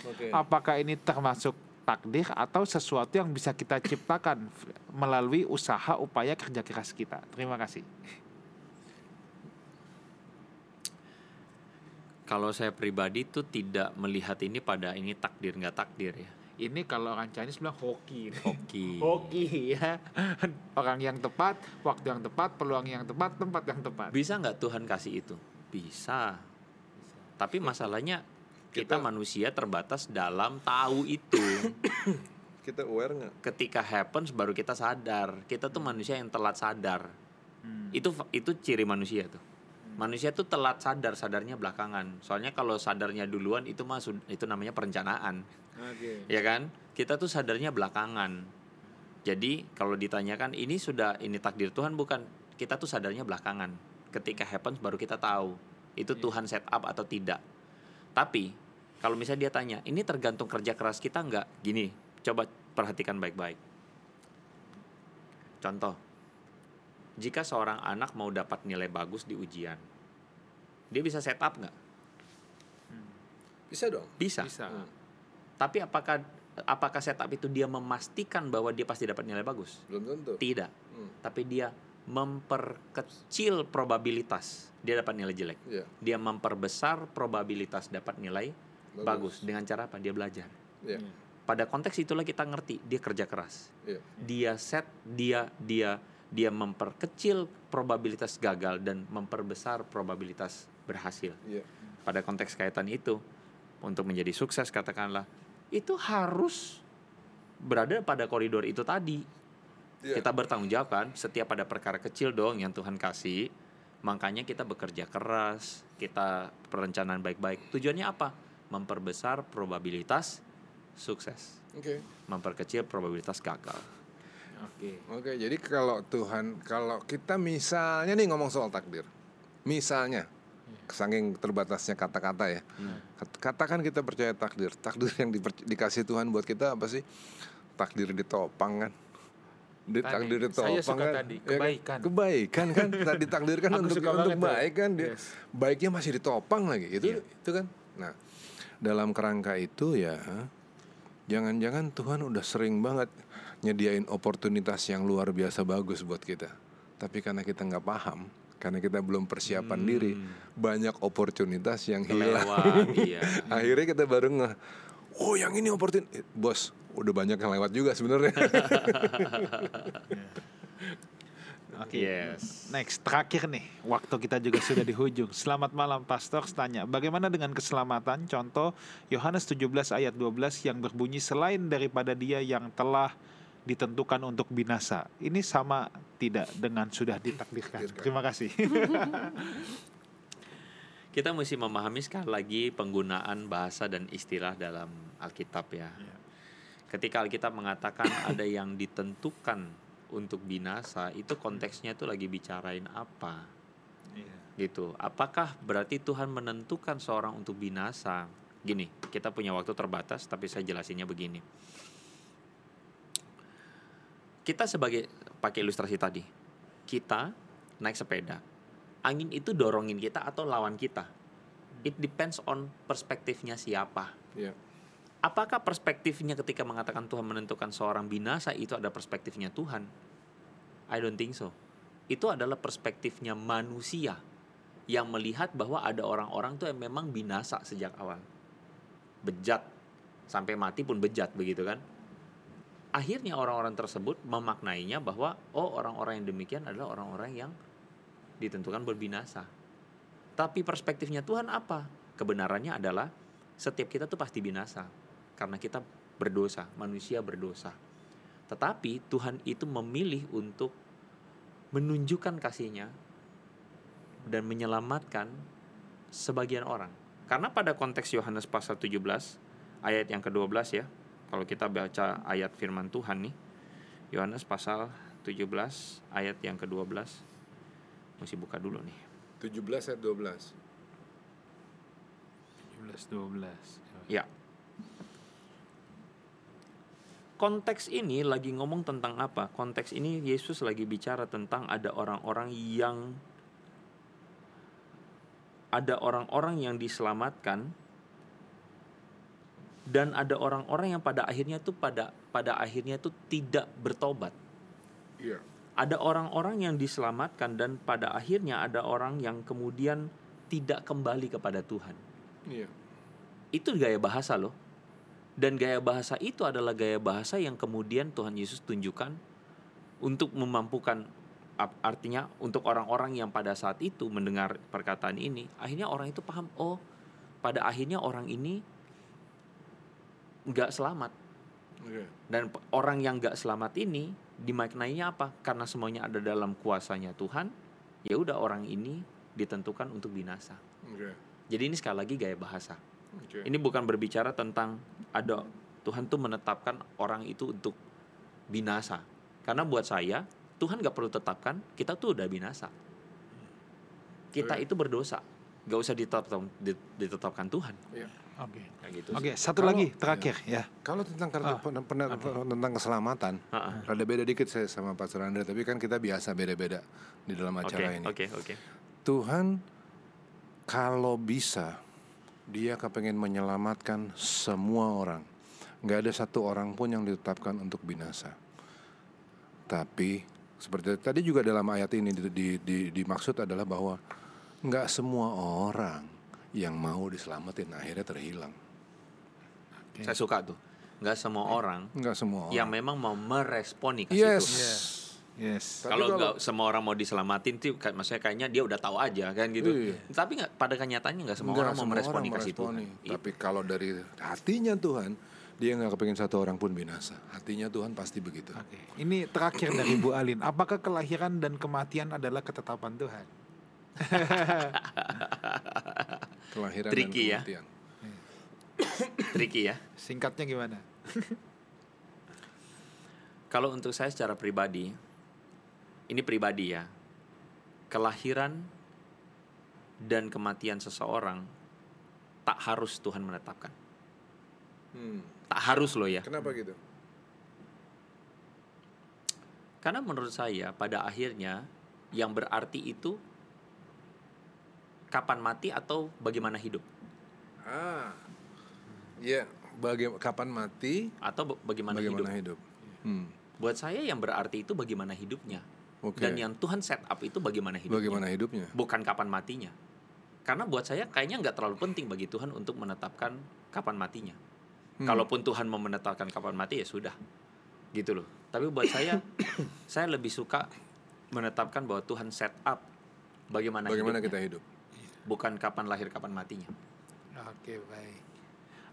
Oke. Apakah ini termasuk takdir atau sesuatu yang bisa kita ciptakan melalui usaha upaya kerja keras kita? Terima kasih. Kalau saya pribadi tuh tidak melihat ini pada ini takdir nggak takdir ya. Ini kalau orang Chinese bilang hoki. Hoki. [laughs] Hoki ya. [laughs] Orang yang tepat, waktu yang tepat, peluang yang tepat, tempat yang tepat. Bisa nggak Tuhan kasih itu? Bisa. Tapi masalahnya kita, Kita- manusia terbatas dalam tahu itu. [coughs] Kita aware nggak? Ketika happens baru kita sadar. Kita tuh manusia yang telat sadar. Hmm. Itu itu ciri manusia tuh. Manusia tuh telat sadar, sadarnya belakangan. Soalnya kalau sadarnya duluan itu mah itu namanya perencanaan. Oke. ya kan? Kita tuh sadarnya belakangan. Jadi kalau ditanyakan ini sudah ini takdir Tuhan bukan? Kita tuh sadarnya belakangan. Ketika happens baru kita tahu. Itu Tuhan set up atau tidak. Tapi kalau misalnya dia tanya ini tergantung kerja keras kita nggak? Gini coba perhatikan baik-baik. Contoh jika seorang anak mau dapat nilai bagus di ujian dia bisa set up nggak Bisa dong. bisa Bisa. Hmm. Tapi apakah apakah setup itu dia memastikan bahwa dia pasti dapat nilai bagus? Belum tentu. Tidak. Hmm. Tapi dia memperkecil probabilitas dia dapat nilai jelek. Iya. Dia memperbesar probabilitas dapat nilai bagus, Bagus. dengan cara apa? Dia belajar. Iya. Pada konteks itulah kita ngerti dia kerja keras. Iya. Dia set, dia dia dia memperkecil probabilitas gagal dan memperbesar probabilitas berhasil. Iya. Pada konteks kaitan itu untuk menjadi sukses katakanlah itu harus berada pada koridor itu tadi. Iya. Kita bertanggung jawab kan setiap ada perkara kecil dong yang Tuhan kasih. Makanya kita bekerja keras, kita perencanaan baik-baik. Tujuannya apa? Memperbesar probabilitas sukses, Oke. memperkecil probabilitas gagal. Oke. Oke, jadi kalau Tuhan, kalau kita misalnya nih ngomong soal takdir, misalnya, saking terbatasnya kata-kata ya, Kat- katakan kita percaya takdir, takdir yang diper- dikasih Tuhan buat kita apa sih? Takdir ditopang kan? Di, Tadi, takdir saya ditopang suka kan? tadi, Ya kan? kebaikan. Kebaikan kan? [laughs] Tadi ditakdirkan untuk untuk baik kan? Dia Yes. baiknya masih ditopang lagi, itu Iya. itu kan? Nah, dalam kerangka itu ya, jangan-jangan Tuhan udah sering banget nyediain oportunitas yang luar biasa bagus buat kita. Tapi karena kita nggak paham, karena kita belum persiapan Hmm. diri, banyak oportunitas yang hilang. Iya. [laughs] Akhirnya kita baru nge, oh yang ini oportunitas, bos, udah banyak yang lewat juga sebenarnya. [laughs] [laughs] Oke. Yes. Next, terakhir nih, waktu kita juga sudah di hujung. Selamat malam, Pastor. Tanya, bagaimana dengan keselamatan? Contoh, Yohanes 17 ayat 12 yang berbunyi selain daripada dia yang telah ditentukan untuk binasa. Ini sama tidak dengan sudah ditakdirkan? Terima kasih. [laughs] Kita mesti memahami sekali lagi penggunaan bahasa dan istilah dalam Alkitab ya. Iya. Ketika Alkitab mengatakan [coughs] ada yang ditentukan untuk binasa itu konteksnya itu lagi bicarain apa Iya. gitu apakah berarti Tuhan menentukan seorang untuk binasa gini kita punya waktu terbatas tapi saya jelasinnya begini kita sebagai pakai ilustrasi tadi kita naik sepeda angin itu dorongin kita atau lawan kita it depends on perspektifnya siapa Ya. apakah perspektifnya ketika mengatakan Tuhan menentukan seorang binasa itu ada perspektifnya Tuhan? I don't think so. Itu adalah perspektifnya manusia yang melihat bahwa ada orang-orang tuh yang memang binasa sejak awal. Bejat sampai mati pun bejat begitu kan? Akhirnya orang-orang tersebut memaknainya bahwa oh orang-orang yang demikian adalah orang-orang yang ditentukan berbinasa. Tapi perspektifnya Tuhan apa? Kebenarannya adalah setiap kita tuh pasti binasa karena kita berdosa, manusia berdosa. Tetapi Tuhan itu memilih untuk menunjukkan kasihnya dan menyelamatkan sebagian orang. Karena pada konteks Yohanes pasal 17 ayat yang ke-12 ya. Kalau kita baca ayat firman Tuhan nih. Yohanes pasal 17 ayat yang ke-12. Mesti buka dulu nih. 17 ayat 12. 17 12. Ya. Konteks ini lagi ngomong tentang apa? Konteks ini Yesus lagi bicara tentang ada orang-orang yang ada orang-orang yang diselamatkan dan ada orang-orang yang pada akhirnya tuh pada pada akhirnya tuh tidak bertobat. Iya. Ada orang-orang yang diselamatkan dan pada akhirnya ada orang yang kemudian tidak kembali kepada Tuhan Iya. itu gaya bahasa loh. Dan gaya bahasa itu adalah gaya bahasa yang kemudian Tuhan Yesus tunjukkan untuk memampukan artinya untuk orang-orang yang pada saat itu mendengar perkataan ini, akhirnya orang itu paham, oh, pada akhirnya orang ini nggak selamat. Oke. Dan orang yang nggak selamat ini dimaknainya apa? Karena semuanya ada dalam kuasanya Tuhan, ya udah orang ini ditentukan untuk binasa. Oke. Jadi ini sekali lagi gaya bahasa. Oke. Ini bukan berbicara tentang ada Tuhan tuh menetapkan orang itu untuk binasa. Karena buat saya Tuhan gak perlu tetapkan kita tuh udah binasa. Kita Oke. itu berdosa, gak usah ditetapkan, ditetapkan Tuhan. Iya. Oke. Kayak gitu. Oke, satu Kalau- lagi terakhir ya. Kalau tentang Ah, pen- pen- tentang keselamatan, Ha-ha. rada beda dikit saya sama Pastor Andre, tapi kan kita biasa beda-beda di dalam acara ini. oke, oke. Tuhan kalau bisa dia kepengen menyelamatkan semua orang. Nggak ada satu orang pun yang ditetapkan untuk binasa. Tapi seperti tadi juga dalam ayat ini di, di, di- dimaksud adalah bahwa nggak semua orang yang mau diselamatin akhirnya terhilang. Saya suka tuh. Gak semua orang Nggak semua orang. yang memang mau meresponi kasih yes. Tuhan. Yes. Yes. Kalau nggak semua orang mau diselamatin tuh, kayak- maksudnya kayaknya dia udah tahu aja kan gitu. Iya. Tapi nggak pada kenyataannya nggak semua Nggak orang mau semua meresponi kasih Tuhan. meresponi. Tapi kalau dari hatinya Tuhan, dia nggak kepengen satu orang pun binasa. Hatinya Tuhan pasti begitu. Oke. Ini terakhir dari Bu Alin. Apakah kelahiran dan kematian adalah ketetapan Tuhan? [laughs] Kelahiran Tricky dan ya. kematian. [coughs] Tricky ya. Singkatnya gimana? [laughs] Kalau untuk saya secara pribadi, ini pribadi ya, kelahiran dan kematian seseorang tak harus Tuhan menetapkan. Hmm. Tak harus loh ya. Kenapa gitu? Karena menurut saya pada akhirnya yang berarti itu kapan mati atau bagaimana hidup Ah, ya. Baga kapan mati? atau ba- bagaimana, Bagaimana hidup. hidup? Hmm. Buat saya yang berarti itu bagaimana hidupnya. Oke. Dan yang Tuhan set up itu bagaimana hidupnya. Bagaimana hidupnya? bukan kapan matinya. Karena buat saya kayaknya nggak terlalu penting bagi Tuhan untuk menetapkan kapan matinya. Hmm. Kalaupun Tuhan mau menetapkan kapan mati ya sudah, gitu loh. Tapi buat saya, [coughs] saya lebih suka menetapkan bahwa Tuhan set up bagaimana, Bagaimana hidupnya, kita hidup? Bukan kapan lahir kapan matinya. Oke, baik.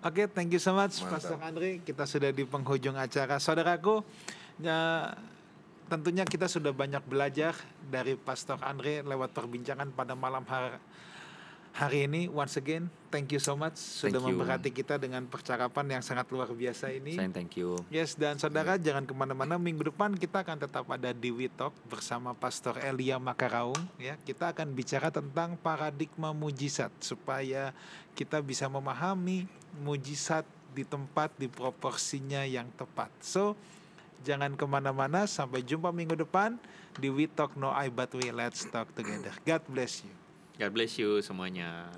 Oke, thank you so much Mantap. Pastor Andre. Kita sudah di penghujung acara. Saudaraku, ya, tentunya kita sudah banyak belajar dari Pastor Andre lewat perbincangan pada malam hari hari ini once again thank you so much sudah Thank you. memberkati kita dengan percakapan yang sangat luar biasa ini. Sayang thank you. Yes, dan saudara jangan ke mana-mana. Minggu depan kita akan tetap ada di We Talk bersama Pastor Elia Makaraung. Ya, kita akan bicara tentang paradigma mujizat supaya kita bisa memahami mujizat di tempat di proporsinya yang tepat. So, jangan ke mana-mana. Sampai jumpa minggu depan di We Talk No I But We Let's Talk Together. God bless you. God bless you semuanya.